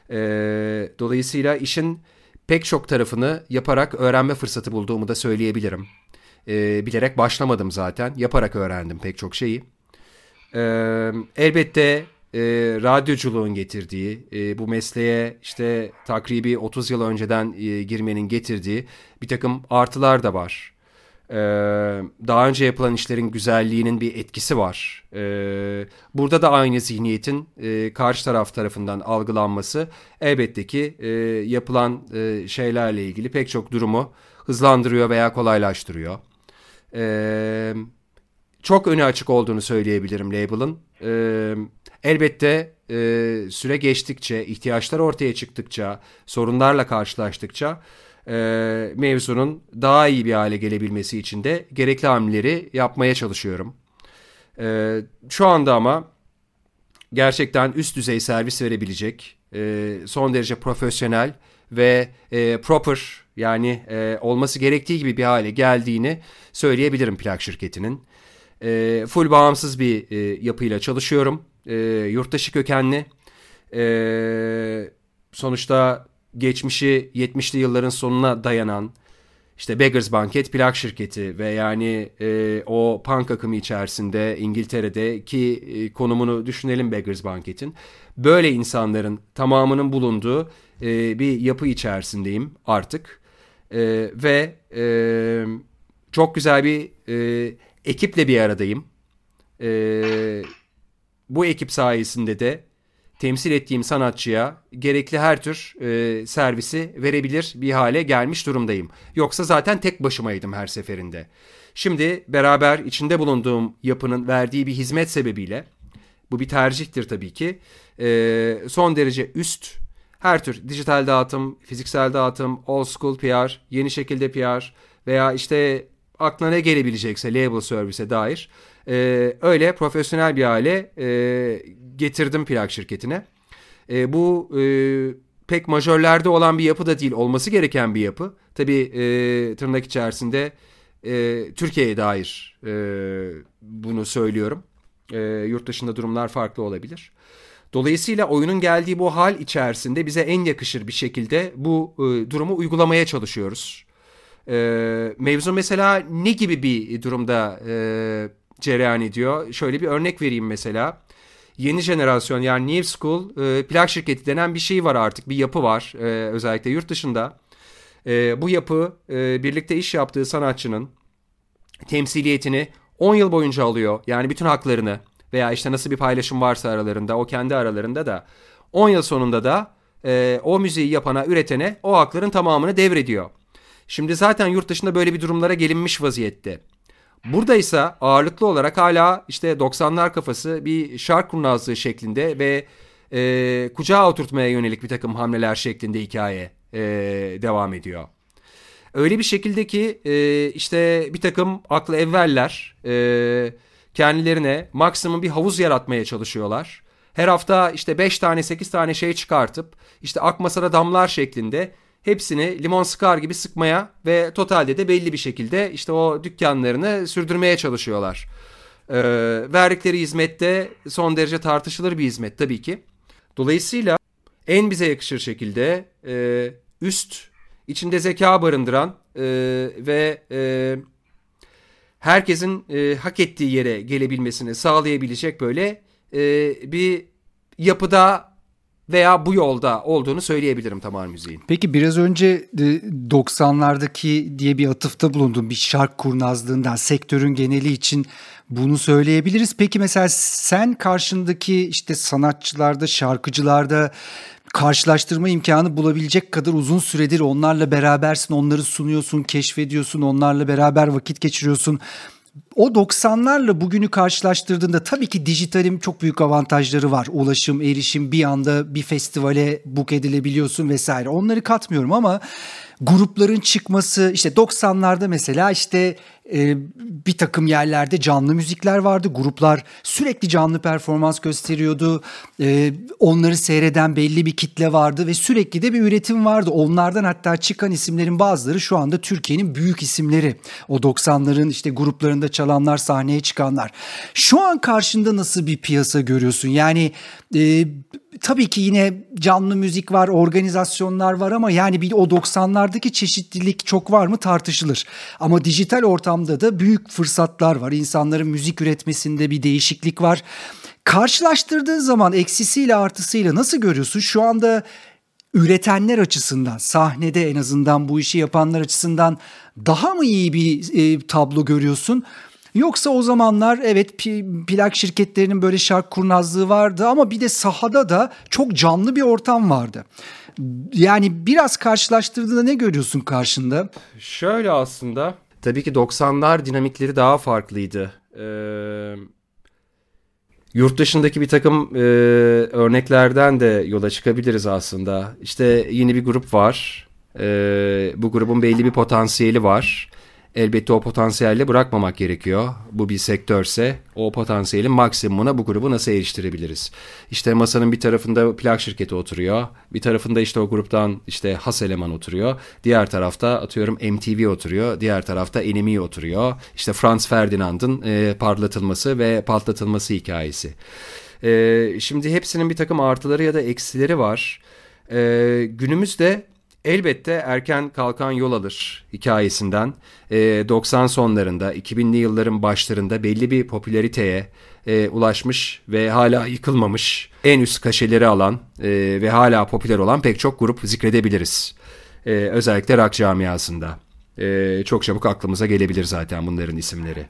Ee, dolayısıyla işin pek çok tarafını yaparak öğrenme fırsatı bulduğumu da söyleyebilirim. Ee, bilerek başlamadım zaten. Yaparak öğrendim pek çok şeyi. Ee, elbette e, radyoculuğun getirdiği, e, bu mesleğe işte takribi 30 yıl önceden e, girmenin getirdiği bir takım artılar da var. Daha önce yapılan işlerin güzelliğinin bir etkisi var. Burada da aynı zihniyetin karşı taraf tarafından algılanması elbette ki yapılan şeylerle ilgili pek çok durumu hızlandırıyor veya kolaylaştırıyor. Çok öne açık olduğunu söyleyebilirim label'ın. elbette süre geçtikçe, ihtiyaçlar ortaya çıktıkça, sorunlarla karşılaştıkça e, mevzunun daha iyi bir hale gelebilmesi için de gerekli hamleleri yapmaya çalışıyorum. E, şu anda ama gerçekten üst düzey servis verebilecek, e, son derece profesyonel ve e, proper yani e, olması gerektiği gibi bir hale geldiğini söyleyebilirim plak şirketinin. E, full bağımsız bir e, yapıyla çalışıyorum. E, yurttaşı kökenli. E, sonuçta geçmişi 70'li yılların sonuna dayanan işte Beggars Banquet plak şirketi ve yani e, o punk akımı içerisinde İngiltere'de ki e, konumunu düşünelim Beggars Banquet'in. Böyle insanların tamamının bulunduğu e, bir yapı içerisindeyim artık. E, ve e, çok güzel bir e, ekiple bir aradayım. E, bu ekip sayesinde de temsil ettiğim sanatçıya gerekli her tür e, servisi verebilir bir hale gelmiş durumdayım. Yoksa zaten tek başımaydım her seferinde. Şimdi beraber içinde bulunduğum yapının verdiği bir hizmet sebebiyle bu bir tercihtir tabii ki. E, son derece üst her tür dijital dağıtım, fiziksel dağıtım, old school PR, yeni şekilde PR veya işte aklına ne gelebilecekse label servise dair e, öyle profesyonel bir hale e, getirdim plak şirketine. E, bu e, pek majörlerde olan bir yapı da değil olması gereken bir yapı. Tabii e, tırnak içerisinde e, Türkiye'ye dair e, bunu söylüyorum. E, yurt dışında durumlar farklı olabilir. Dolayısıyla oyunun geldiği bu hal içerisinde bize en yakışır bir şekilde bu e, durumu uygulamaya çalışıyoruz. E, mevzu mesela ne gibi bir durumda e, cereyan ediyor? Şöyle bir örnek vereyim mesela. Yeni jenerasyon yani New School e, plak şirketi denen bir şey var artık. Bir yapı var e, özellikle yurt dışında. E, bu yapı e, birlikte iş yaptığı sanatçının temsiliyetini 10 yıl boyunca alıyor. Yani bütün haklarını veya işte nasıl bir paylaşım varsa aralarında o kendi aralarında da 10 yıl sonunda da e, o müziği yapana, üretene o hakların tamamını devrediyor. Şimdi zaten yurt dışında böyle bir durumlara gelinmiş vaziyette. Burada ise ağırlıklı olarak hala işte 90'lar kafası bir şark kurnazlığı şeklinde ve e, kucağa oturtmaya yönelik bir takım hamleler şeklinde hikaye e, devam ediyor. Öyle bir şekilde ki e, işte bir takım aklı evveller e, kendilerine maksimum bir havuz yaratmaya çalışıyorlar. Her hafta işte 5 tane 8 tane şey çıkartıp işte akmasara damlar şeklinde hepsini limon sıkar gibi sıkmaya ve totalde de belli bir şekilde işte o dükkanlarını sürdürmeye çalışıyorlar. Ee, verdikleri hizmette son derece tartışılır bir hizmet tabii ki. Dolayısıyla en bize yakışır şekilde e, üst, içinde zeka barındıran e, ve e, herkesin e, hak ettiği yere gelebilmesini sağlayabilecek böyle e, bir yapıda veya bu yolda olduğunu söyleyebilirim Tamar Müziğin.
Peki biraz önce 90'lardaki diye bir atıfta bulundum bir şark kurnazlığından sektörün geneli için bunu söyleyebiliriz. Peki mesela sen karşındaki işte sanatçılarda, şarkıcılarda karşılaştırma imkanı bulabilecek kadar uzun süredir onlarla berabersin, onları sunuyorsun, keşfediyorsun, onlarla beraber vakit geçiriyorsun o 90'larla bugünü karşılaştırdığında tabii ki dijitalin çok büyük avantajları var. Ulaşım, erişim bir anda bir festivale book edilebiliyorsun vesaire. Onları katmıyorum ama grupların çıkması işte 90'larda mesela işte e, bir takım yerlerde canlı müzikler vardı. Gruplar sürekli canlı performans gösteriyordu. E, onları seyreden belli bir kitle vardı ve sürekli de bir üretim vardı. Onlardan hatta çıkan isimlerin bazıları şu anda Türkiye'nin büyük isimleri. O 90'ların işte gruplarında çalanlar, sahneye çıkanlar. Şu an karşında nasıl bir piyasa görüyorsun? Yani e, tabii ki yine canlı müzik var, organizasyonlar var ama yani bir o 90'lardaki çeşitlilik çok var mı tartışılır. Ama dijital ortamda da büyük fırsatlar var. İnsanların müzik üretmesinde bir değişiklik var. Karşılaştırdığın zaman eksisiyle artısıyla nasıl görüyorsun? Şu anda üretenler açısından, sahnede en azından bu işi yapanlar açısından daha mı iyi bir e, tablo görüyorsun? Yoksa o zamanlar evet plak şirketlerinin böyle şark kurnazlığı vardı ama bir de sahada da çok canlı bir ortam vardı. Yani biraz karşılaştırdığında ne görüyorsun karşında?
Şöyle aslında tabii ki 90'lar dinamikleri daha farklıydı. Ee, yurt dışındaki bir takım e, örneklerden de yola çıkabiliriz aslında. İşte yeni bir grup var. Ee, bu grubun belli bir potansiyeli var Elbette o potansiyelle bırakmamak gerekiyor. Bu bir sektörse o potansiyelin maksimumuna bu grubu nasıl eriştirebiliriz? İşte masanın bir tarafında plak şirketi oturuyor. Bir tarafında işte o gruptan işte has eleman oturuyor. Diğer tarafta atıyorum MTV oturuyor. Diğer tarafta NME oturuyor. İşte Franz Ferdinand'ın e, parlatılması ve patlatılması hikayesi. E, şimdi hepsinin bir takım artıları ya da eksileri var. E, günümüzde Elbette erken kalkan yol alır hikayesinden e, 90 sonlarında 2000'li yılların başlarında belli bir popülariteye e, ulaşmış ve hala yıkılmamış en üst kaşeleri alan e, ve hala popüler olan pek çok grup zikredebiliriz. E, özellikle rock camiasında. E, çok çabuk aklımıza gelebilir zaten bunların isimleri.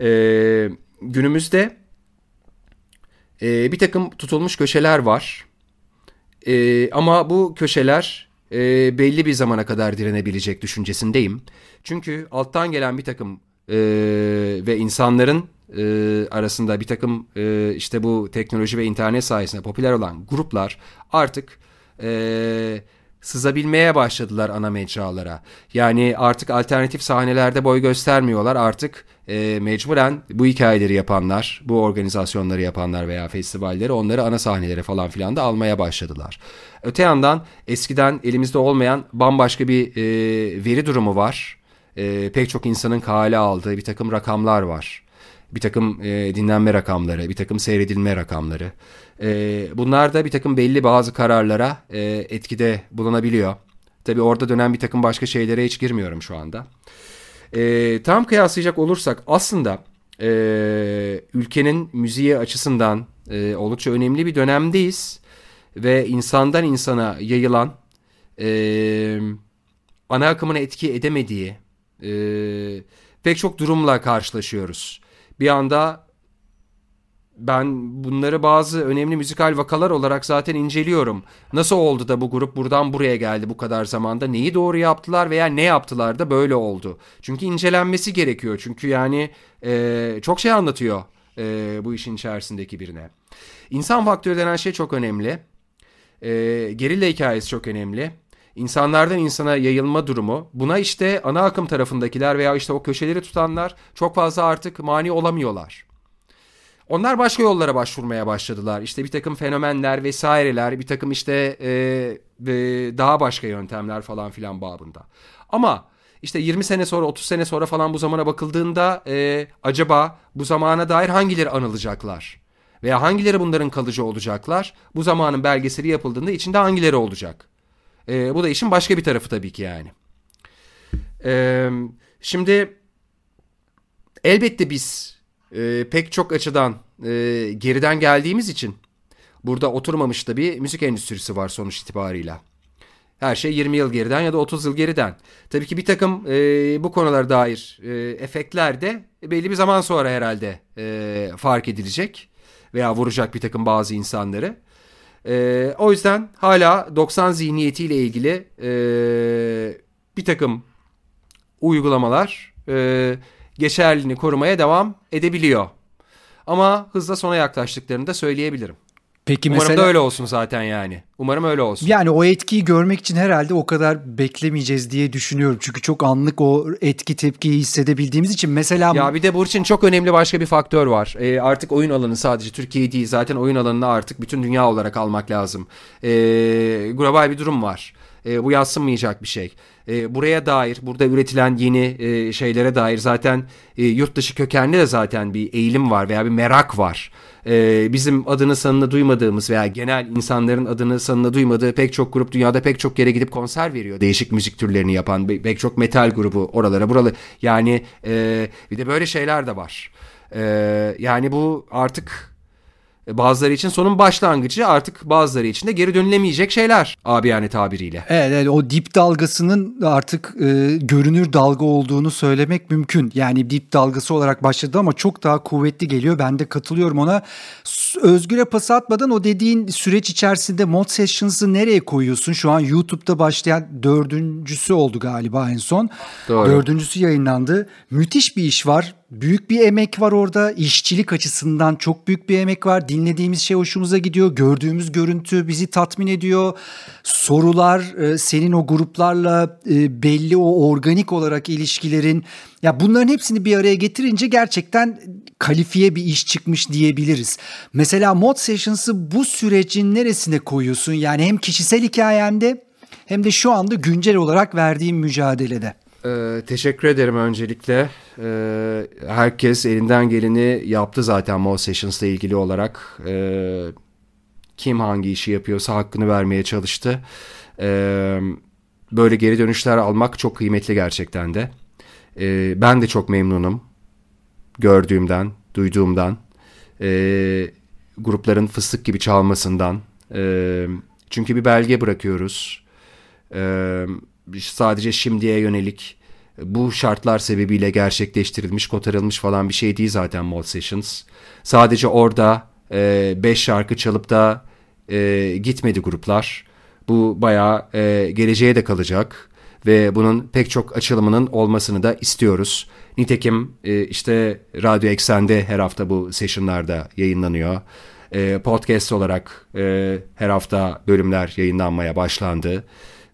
E, günümüzde e, bir takım tutulmuş köşeler var. E, ama bu köşeler e, belli bir zamana kadar direnebilecek düşüncesindeyim. Çünkü alttan gelen bir takım e, ve insanların e, arasında bir takım e, işte bu teknoloji ve internet sayesinde popüler olan gruplar artık e, sızabilmeye başladılar ana mecralara. Yani artık alternatif sahnelerde boy göstermiyorlar. Artık e, mecburen bu hikayeleri yapanlar, bu organizasyonları yapanlar veya festivalleri onları ana sahnelere falan filan da almaya başladılar. Öte yandan eskiden elimizde olmayan bambaşka bir e, veri durumu var. E, pek çok insanın kale aldığı bir takım rakamlar var. Bir takım e, dinlenme rakamları, bir takım seyredilme rakamları. E, bunlar da bir takım belli bazı kararlara e, etkide bulunabiliyor. Tabi orada dönen bir takım başka şeylere hiç girmiyorum şu anda. E, tam kıyaslayacak olursak aslında e, ülkenin müziği açısından e, oldukça önemli bir dönemdeyiz. Ve insandan insana yayılan e, ana akımına etki edemediği e, pek çok durumla karşılaşıyoruz. Bir anda ben bunları bazı önemli müzikal vakalar olarak zaten inceliyorum. Nasıl oldu da bu grup buradan buraya geldi bu kadar zamanda? Neyi doğru yaptılar veya ne yaptılar da böyle oldu? Çünkü incelenmesi gerekiyor. Çünkü yani e, çok şey anlatıyor e, bu işin içerisindeki birine. İnsan faktörü denen şey çok önemli. E, gerilla hikayesi çok önemli. İnsanlardan insana yayılma durumu. Buna işte ana akım tarafındakiler veya işte o köşeleri tutanlar çok fazla artık mani olamıyorlar. Onlar başka yollara başvurmaya başladılar. İşte bir takım fenomenler vesaireler, bir takım işte e, e, daha başka yöntemler falan filan babında. Ama işte 20 sene sonra 30 sene sonra falan bu zamana bakıldığında e, acaba bu zamana dair hangileri anılacaklar? Veya hangileri bunların kalıcı olacaklar? Bu zamanın belgeseli yapıldığında içinde hangileri olacak? E, bu da işin başka bir tarafı tabii ki yani. E, şimdi elbette biz e, pek çok açıdan e, geriden geldiğimiz için burada oturmamış da bir müzik endüstrisi var sonuç itibarıyla. Her şey 20 yıl geriden ya da 30 yıl geriden. Tabii ki bir takım e, bu konulara dair e, efektler de belli bir zaman sonra herhalde e, fark edilecek veya vuracak bir takım bazı insanları. E, o yüzden hala 90 zihniyetiyle ilgili e, bir takım uygulamalar e, geçerliliğini korumaya devam edebiliyor. Ama hızla sona yaklaştıklarını da söyleyebilirim. Peki Umarım mesela... da öyle olsun zaten yani. Umarım öyle olsun.
Yani o etkiyi görmek için herhalde o kadar beklemeyeceğiz diye düşünüyorum. Çünkü çok anlık o etki tepkiyi hissedebildiğimiz için mesela...
Ya bir de Burçin çok önemli başka bir faktör var. E, artık oyun alanı sadece Türkiye değil zaten oyun alanını artık bütün dünya olarak almak lazım. E, global bir durum var. E, bu yatsınmayacak bir şey. E, buraya dair, burada üretilen yeni e, şeylere dair zaten e, yurt dışı kökenli de zaten bir eğilim var veya bir merak var. E, bizim adını sanını duymadığımız veya genel insanların adını sanını duymadığı pek çok grup dünyada pek çok yere gidip konser veriyor. Değişik müzik türlerini yapan pek çok metal grubu oralara buralı. Yani e, bir de böyle şeyler de var. E, yani bu artık bazıları için sonun başlangıcı artık bazıları için de geri dönülemeyecek şeyler abi yani tabiriyle.
Evet, evet o dip dalgasının artık e, görünür dalga olduğunu söylemek mümkün. Yani dip dalgası olarak başladı ama çok daha kuvvetli geliyor. Ben de katılıyorum ona. Özgür'e pas atmadan o dediğin süreç içerisinde Mod Sessions'ı nereye koyuyorsun? Şu an YouTube'da başlayan dördüncüsü oldu galiba en son. Doğru. Dördüncüsü yayınlandı. Müthiş bir iş var Büyük bir emek var orada. İşçilik açısından çok büyük bir emek var. Dinlediğimiz şey hoşumuza gidiyor. Gördüğümüz görüntü bizi tatmin ediyor. Sorular, e, senin o gruplarla e, belli o organik olarak ilişkilerin ya bunların hepsini bir araya getirince gerçekten kalifiye bir iş çıkmış diyebiliriz. Mesela Mod Sessions'ı bu sürecin neresine koyuyorsun? Yani hem kişisel hikayende hem de şu anda güncel olarak verdiğin mücadelede.
Ee, teşekkür ederim öncelikle. Ee, herkes elinden geleni yaptı zaten Mo Sessions ile ilgili olarak. Ee, kim hangi işi yapıyorsa hakkını vermeye çalıştı. Ee, böyle geri dönüşler almak çok kıymetli gerçekten de. Ee, ben de çok memnunum gördüğümden, duyduğumdan. Ee, grupların fıstık gibi çalmasından. Ee, çünkü bir belge bırakıyoruz. Ee, sadece şimdiye yönelik bu şartlar sebebiyle gerçekleştirilmiş, kotarılmış falan bir şey değil zaten Mod Sessions. Sadece orada 5 e, şarkı çalıp da e, gitmedi gruplar. Bu bayağı e, geleceğe de kalacak ve bunun pek çok açılımının olmasını da istiyoruz. Nitekim e, işte Radyo Eksen'de her hafta bu sessionlarda yayınlanıyor. E, podcast olarak e, her hafta bölümler yayınlanmaya başlandı.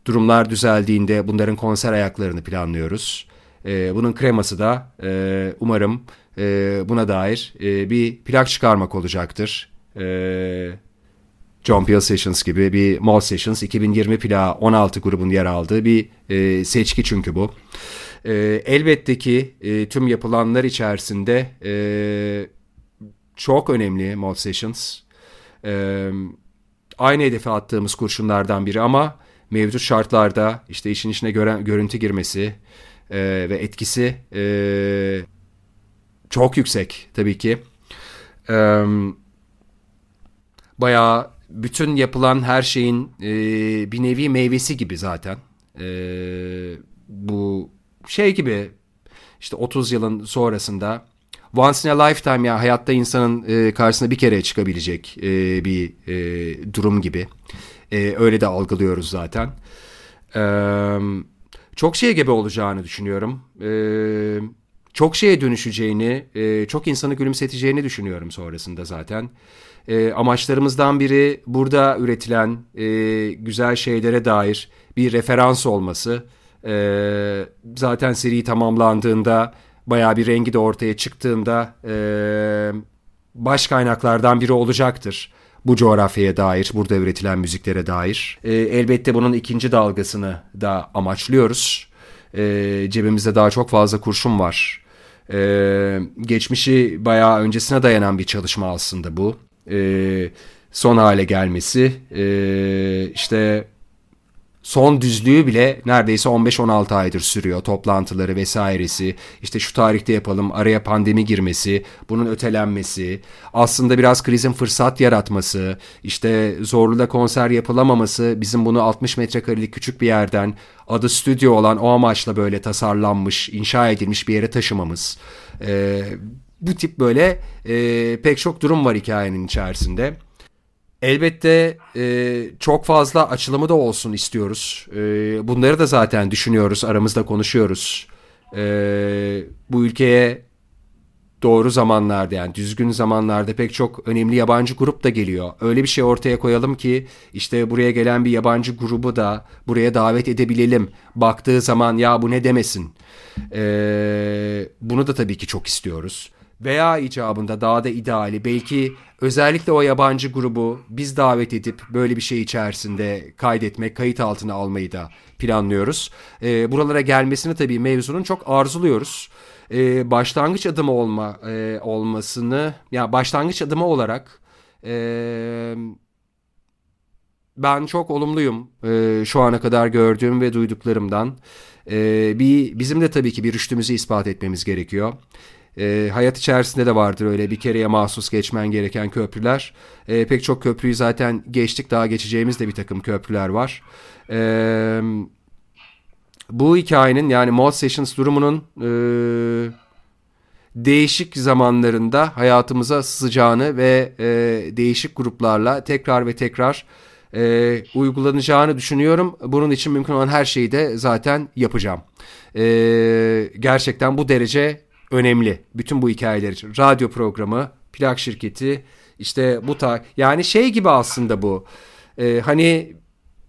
Durumlar düzeldiğinde bunların konser ayaklarını planlıyoruz. E, bunun kreması da e, umarım e, buna dair e, bir plak çıkarmak olacaktır. E, John Peel Sessions gibi bir Mall Sessions 2020 plağı 16 grubun yer aldığı bir e, seçki çünkü bu. E, elbette ki e, tüm yapılanlar içerisinde e, çok önemli Mall Sessions. E, aynı hedefe attığımız kurşunlardan biri ama mevcut şartlarda işte işin içine gören, görüntü girmesi e, ve etkisi e, çok yüksek tabii ki. E, bayağı bütün yapılan her şeyin e, bir nevi meyvesi gibi zaten. E, bu şey gibi işte 30 yılın sonrasında once in a lifetime ya hayatta insanın e, karşısına bir kere çıkabilecek e, bir e, durum gibi. E, öyle de algılıyoruz zaten. E, çok şeye gebe olacağını düşünüyorum. E, çok şeye dönüşeceğini, e, çok insanı gülümseteceğini düşünüyorum sonrasında zaten. E, amaçlarımızdan biri burada üretilen e, güzel şeylere dair bir referans olması. E, zaten seri tamamlandığında baya bir rengi de ortaya çıktığında e, baş kaynaklardan biri olacaktır bu coğrafyaya dair, burada üretilen müziklere dair. E, elbette bunun ikinci dalgasını da amaçlıyoruz. E, cebimizde daha çok fazla kurşun var. E, geçmişi bayağı öncesine dayanan bir çalışma aslında bu. E, son hale gelmesi, e, işte son düzlüğü bile neredeyse 15-16 aydır sürüyor toplantıları vesairesi. İşte şu tarihte yapalım araya pandemi girmesi, bunun ötelenmesi, aslında biraz krizin fırsat yaratması, işte zorluda konser yapılamaması, bizim bunu 60 metrekarelik küçük bir yerden adı stüdyo olan o amaçla böyle tasarlanmış, inşa edilmiş bir yere taşımamız. Ee, bu tip böyle e, pek çok durum var hikayenin içerisinde. Elbette e, çok fazla açılımı da olsun istiyoruz. E, bunları da zaten düşünüyoruz, aramızda konuşuyoruz. E, bu ülkeye doğru zamanlarda yani düzgün zamanlarda pek çok önemli yabancı grup da geliyor. Öyle bir şey ortaya koyalım ki işte buraya gelen bir yabancı grubu da buraya davet edebilelim. Baktığı zaman ya bu ne demesin. E, bunu da tabii ki çok istiyoruz veya icabında daha da ideali belki özellikle o yabancı grubu biz davet edip böyle bir şey içerisinde kaydetmek, kayıt altına almayı da planlıyoruz. E, buralara gelmesini tabii mevzunun çok arzuluyoruz. E, başlangıç adımı olma e, olmasını, ya yani başlangıç adımı olarak e, ben çok olumluyum e, şu ana kadar gördüğüm ve duyduklarımdan. E, bir bizim de tabii ki bir rüştümüzü ispat etmemiz gerekiyor. E, hayat içerisinde de vardır öyle bir kereye mahsus geçmen gereken köprüler. E, pek çok köprüyü zaten geçtik daha geçeceğimiz de bir takım köprüler var. E, bu hikayenin yani Mod Sessions durumunun e, değişik zamanlarında hayatımıza sızacağını ve e, değişik gruplarla tekrar ve tekrar e, uygulanacağını düşünüyorum. Bunun için mümkün olan her şeyi de zaten yapacağım. E, gerçekten bu derece önemli. Bütün bu hikayeler için. Radyo programı, plak şirketi, işte bu ta yani şey gibi aslında bu. Ee, hani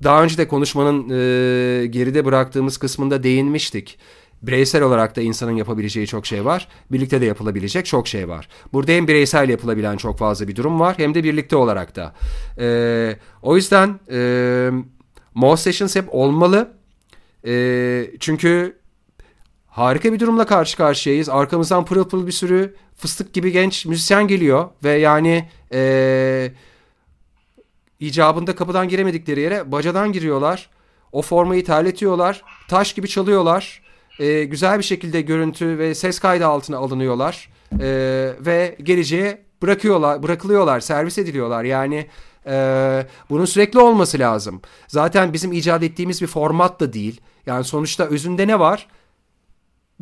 daha önce de konuşmanın e, geride bıraktığımız kısmında değinmiştik. Bireysel olarak da insanın yapabileceği çok şey var. Birlikte de yapılabilecek çok şey var. Burada hem bireysel yapılabilen çok fazla bir durum var hem de birlikte olarak da. Ee, o yüzden e, More Sessions hep olmalı. E, çünkü harika bir durumla karşı karşıyayız. Arkamızdan pırıl pırıl bir sürü fıstık gibi genç müzisyen geliyor. Ve yani e, icabında kapıdan giremedikleri yere bacadan giriyorlar. O formayı terletiyorlar. Taş gibi çalıyorlar. E, güzel bir şekilde görüntü ve ses kaydı altına alınıyorlar. E, ve geleceğe bırakıyorlar, bırakılıyorlar, servis ediliyorlar. Yani e, bunun sürekli olması lazım. Zaten bizim icat ettiğimiz bir format da değil. Yani sonuçta özünde ne var?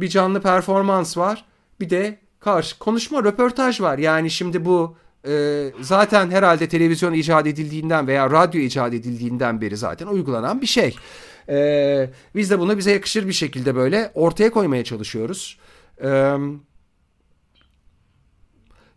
Bir canlı performans var. Bir de karşı konuşma, röportaj var. Yani şimdi bu e, zaten herhalde televizyon icat edildiğinden veya radyo icat edildiğinden beri zaten uygulanan bir şey. E, biz de bunu bize yakışır bir şekilde böyle ortaya koymaya çalışıyoruz. E,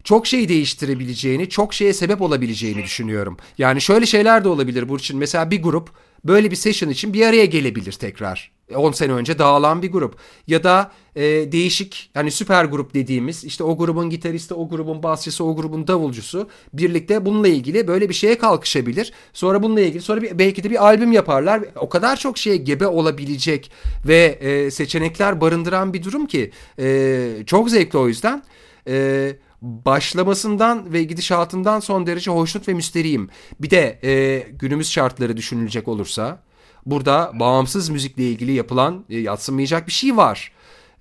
çok şey değiştirebileceğini, çok şeye sebep olabileceğini düşünüyorum. Yani şöyle şeyler de olabilir Burçin. Mesela bir grup böyle bir session için bir araya gelebilir tekrar. 10 sene önce dağılan bir grup. Ya da e, değişik hani süper grup dediğimiz işte o grubun gitaristi, o grubun basçısı, o grubun davulcusu birlikte bununla ilgili böyle bir şeye kalkışabilir. Sonra bununla ilgili sonra bir, belki de bir albüm yaparlar. O kadar çok şeye gebe olabilecek ve e, seçenekler barındıran bir durum ki e, çok zevkli o yüzden. E, başlamasından ve gidişatından son derece hoşnut ve müsteriyim. Bir de e, günümüz şartları düşünülecek olursa burada bağımsız müzikle ilgili yapılan e, yatsınmayacak bir şey var.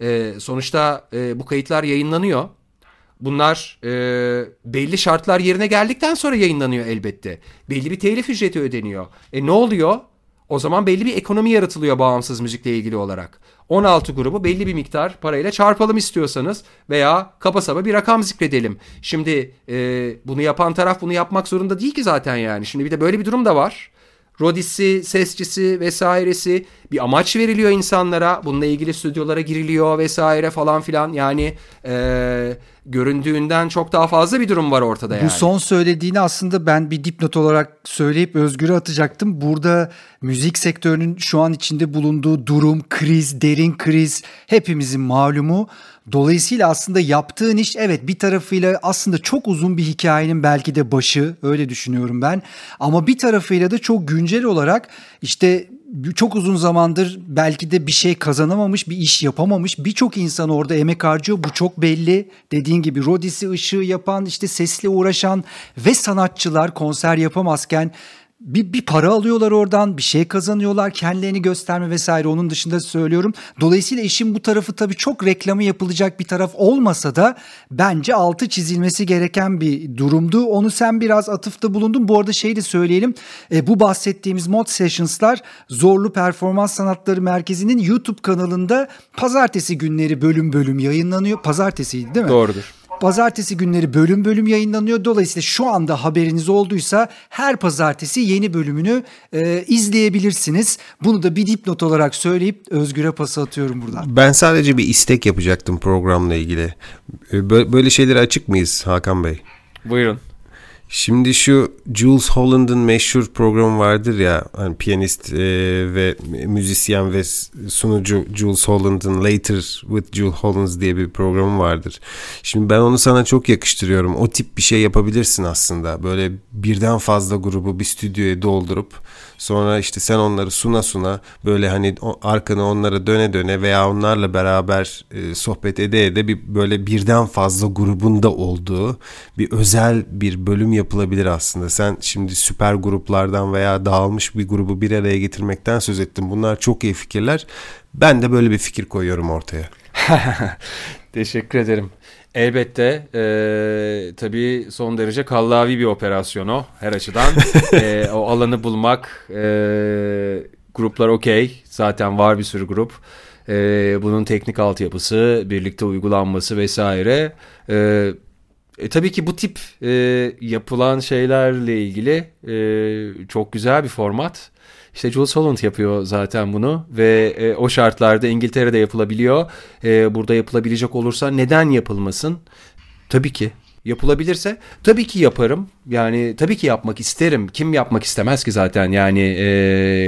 E, sonuçta e, bu kayıtlar yayınlanıyor. Bunlar e, belli şartlar yerine geldikten sonra yayınlanıyor elbette. Belli bir telif ücreti ödeniyor. E ne oluyor? O zaman belli bir ekonomi yaratılıyor bağımsız müzikle ilgili olarak. 16 grubu belli bir miktar parayla çarpalım istiyorsanız veya kapa saba bir rakam zikredelim. Şimdi e, bunu yapan taraf bunu yapmak zorunda değil ki zaten yani. Şimdi bir de böyle bir durum da var. Rodisi, sesçisi vesairesi bir amaç veriliyor insanlara. Bununla ilgili stüdyolara giriliyor vesaire falan filan. Yani e, göründüğünden çok daha fazla bir durum var ortada yani.
Bu son söylediğini aslında ben bir dipnot olarak söyleyip Özgür'e atacaktım. Burada müzik sektörünün şu an içinde bulunduğu durum, kriz, derin kriz hepimizin malumu. Dolayısıyla aslında yaptığın iş evet bir tarafıyla aslında çok uzun bir hikayenin belki de başı öyle düşünüyorum ben. Ama bir tarafıyla da çok güncel olarak işte çok uzun zamandır belki de bir şey kazanamamış, bir iş yapamamış birçok insan orada emek harcıyor. Bu çok belli. Dediğin gibi Rodisi ışığı yapan, işte sesle uğraşan ve sanatçılar konser yapamazken bir, bir para alıyorlar oradan bir şey kazanıyorlar kendilerini gösterme vesaire onun dışında söylüyorum. Dolayısıyla işin bu tarafı tabii çok reklamı yapılacak bir taraf olmasa da bence altı çizilmesi gereken bir durumdu. Onu sen biraz atıfta bulundun. Bu arada şey de söyleyelim e, bu bahsettiğimiz mod sessions'lar Zorlu Performans Sanatları Merkezi'nin YouTube kanalında pazartesi günleri bölüm bölüm yayınlanıyor. Pazartesiydi değil mi?
Doğrudur.
Pazartesi günleri bölüm bölüm yayınlanıyor. Dolayısıyla şu anda haberiniz olduysa her pazartesi yeni bölümünü e, izleyebilirsiniz. Bunu da bir dipnot olarak söyleyip Özgür'e pası atıyorum buradan.
Ben sadece bir istek yapacaktım programla ilgili. E, böyle şeylere açık mıyız Hakan Bey?
Buyurun.
Şimdi şu Jules Holland'ın meşhur programı vardır ya hani piyanist e, ve müzisyen ve sunucu Jules Holland'ın Later with Jules Holland diye bir programı vardır. Şimdi ben onu sana çok yakıştırıyorum. O tip bir şey yapabilirsin aslında. Böyle birden fazla grubu bir stüdyoya doldurup Sonra işte sen onları suna suna böyle hani arkanı onlara döne döne veya onlarla beraber e, sohbet ede ede bir böyle birden fazla grubun da olduğu bir özel bir bölüm yapılabilir aslında. Sen şimdi süper gruplardan veya dağılmış bir grubu bir araya getirmekten söz ettin. Bunlar çok iyi fikirler. Ben de böyle bir fikir koyuyorum ortaya.
Teşekkür ederim. Elbette e, tabii son derece kallavi bir operasyon o her açıdan. e, o alanı bulmak, e, gruplar okey zaten var bir sürü grup. E, bunun teknik altyapısı, birlikte uygulanması vesaire. E, E, tabii ki bu tip e, yapılan şeylerle ilgili e, çok güzel bir format. İşte Jules Holland yapıyor zaten bunu ve e, o şartlarda İngiltere'de yapılabiliyor. E, burada yapılabilecek olursa neden yapılmasın? Tabii ki. Yapılabilirse tabii ki yaparım. Yani tabii ki yapmak isterim. Kim yapmak istemez ki zaten yani e,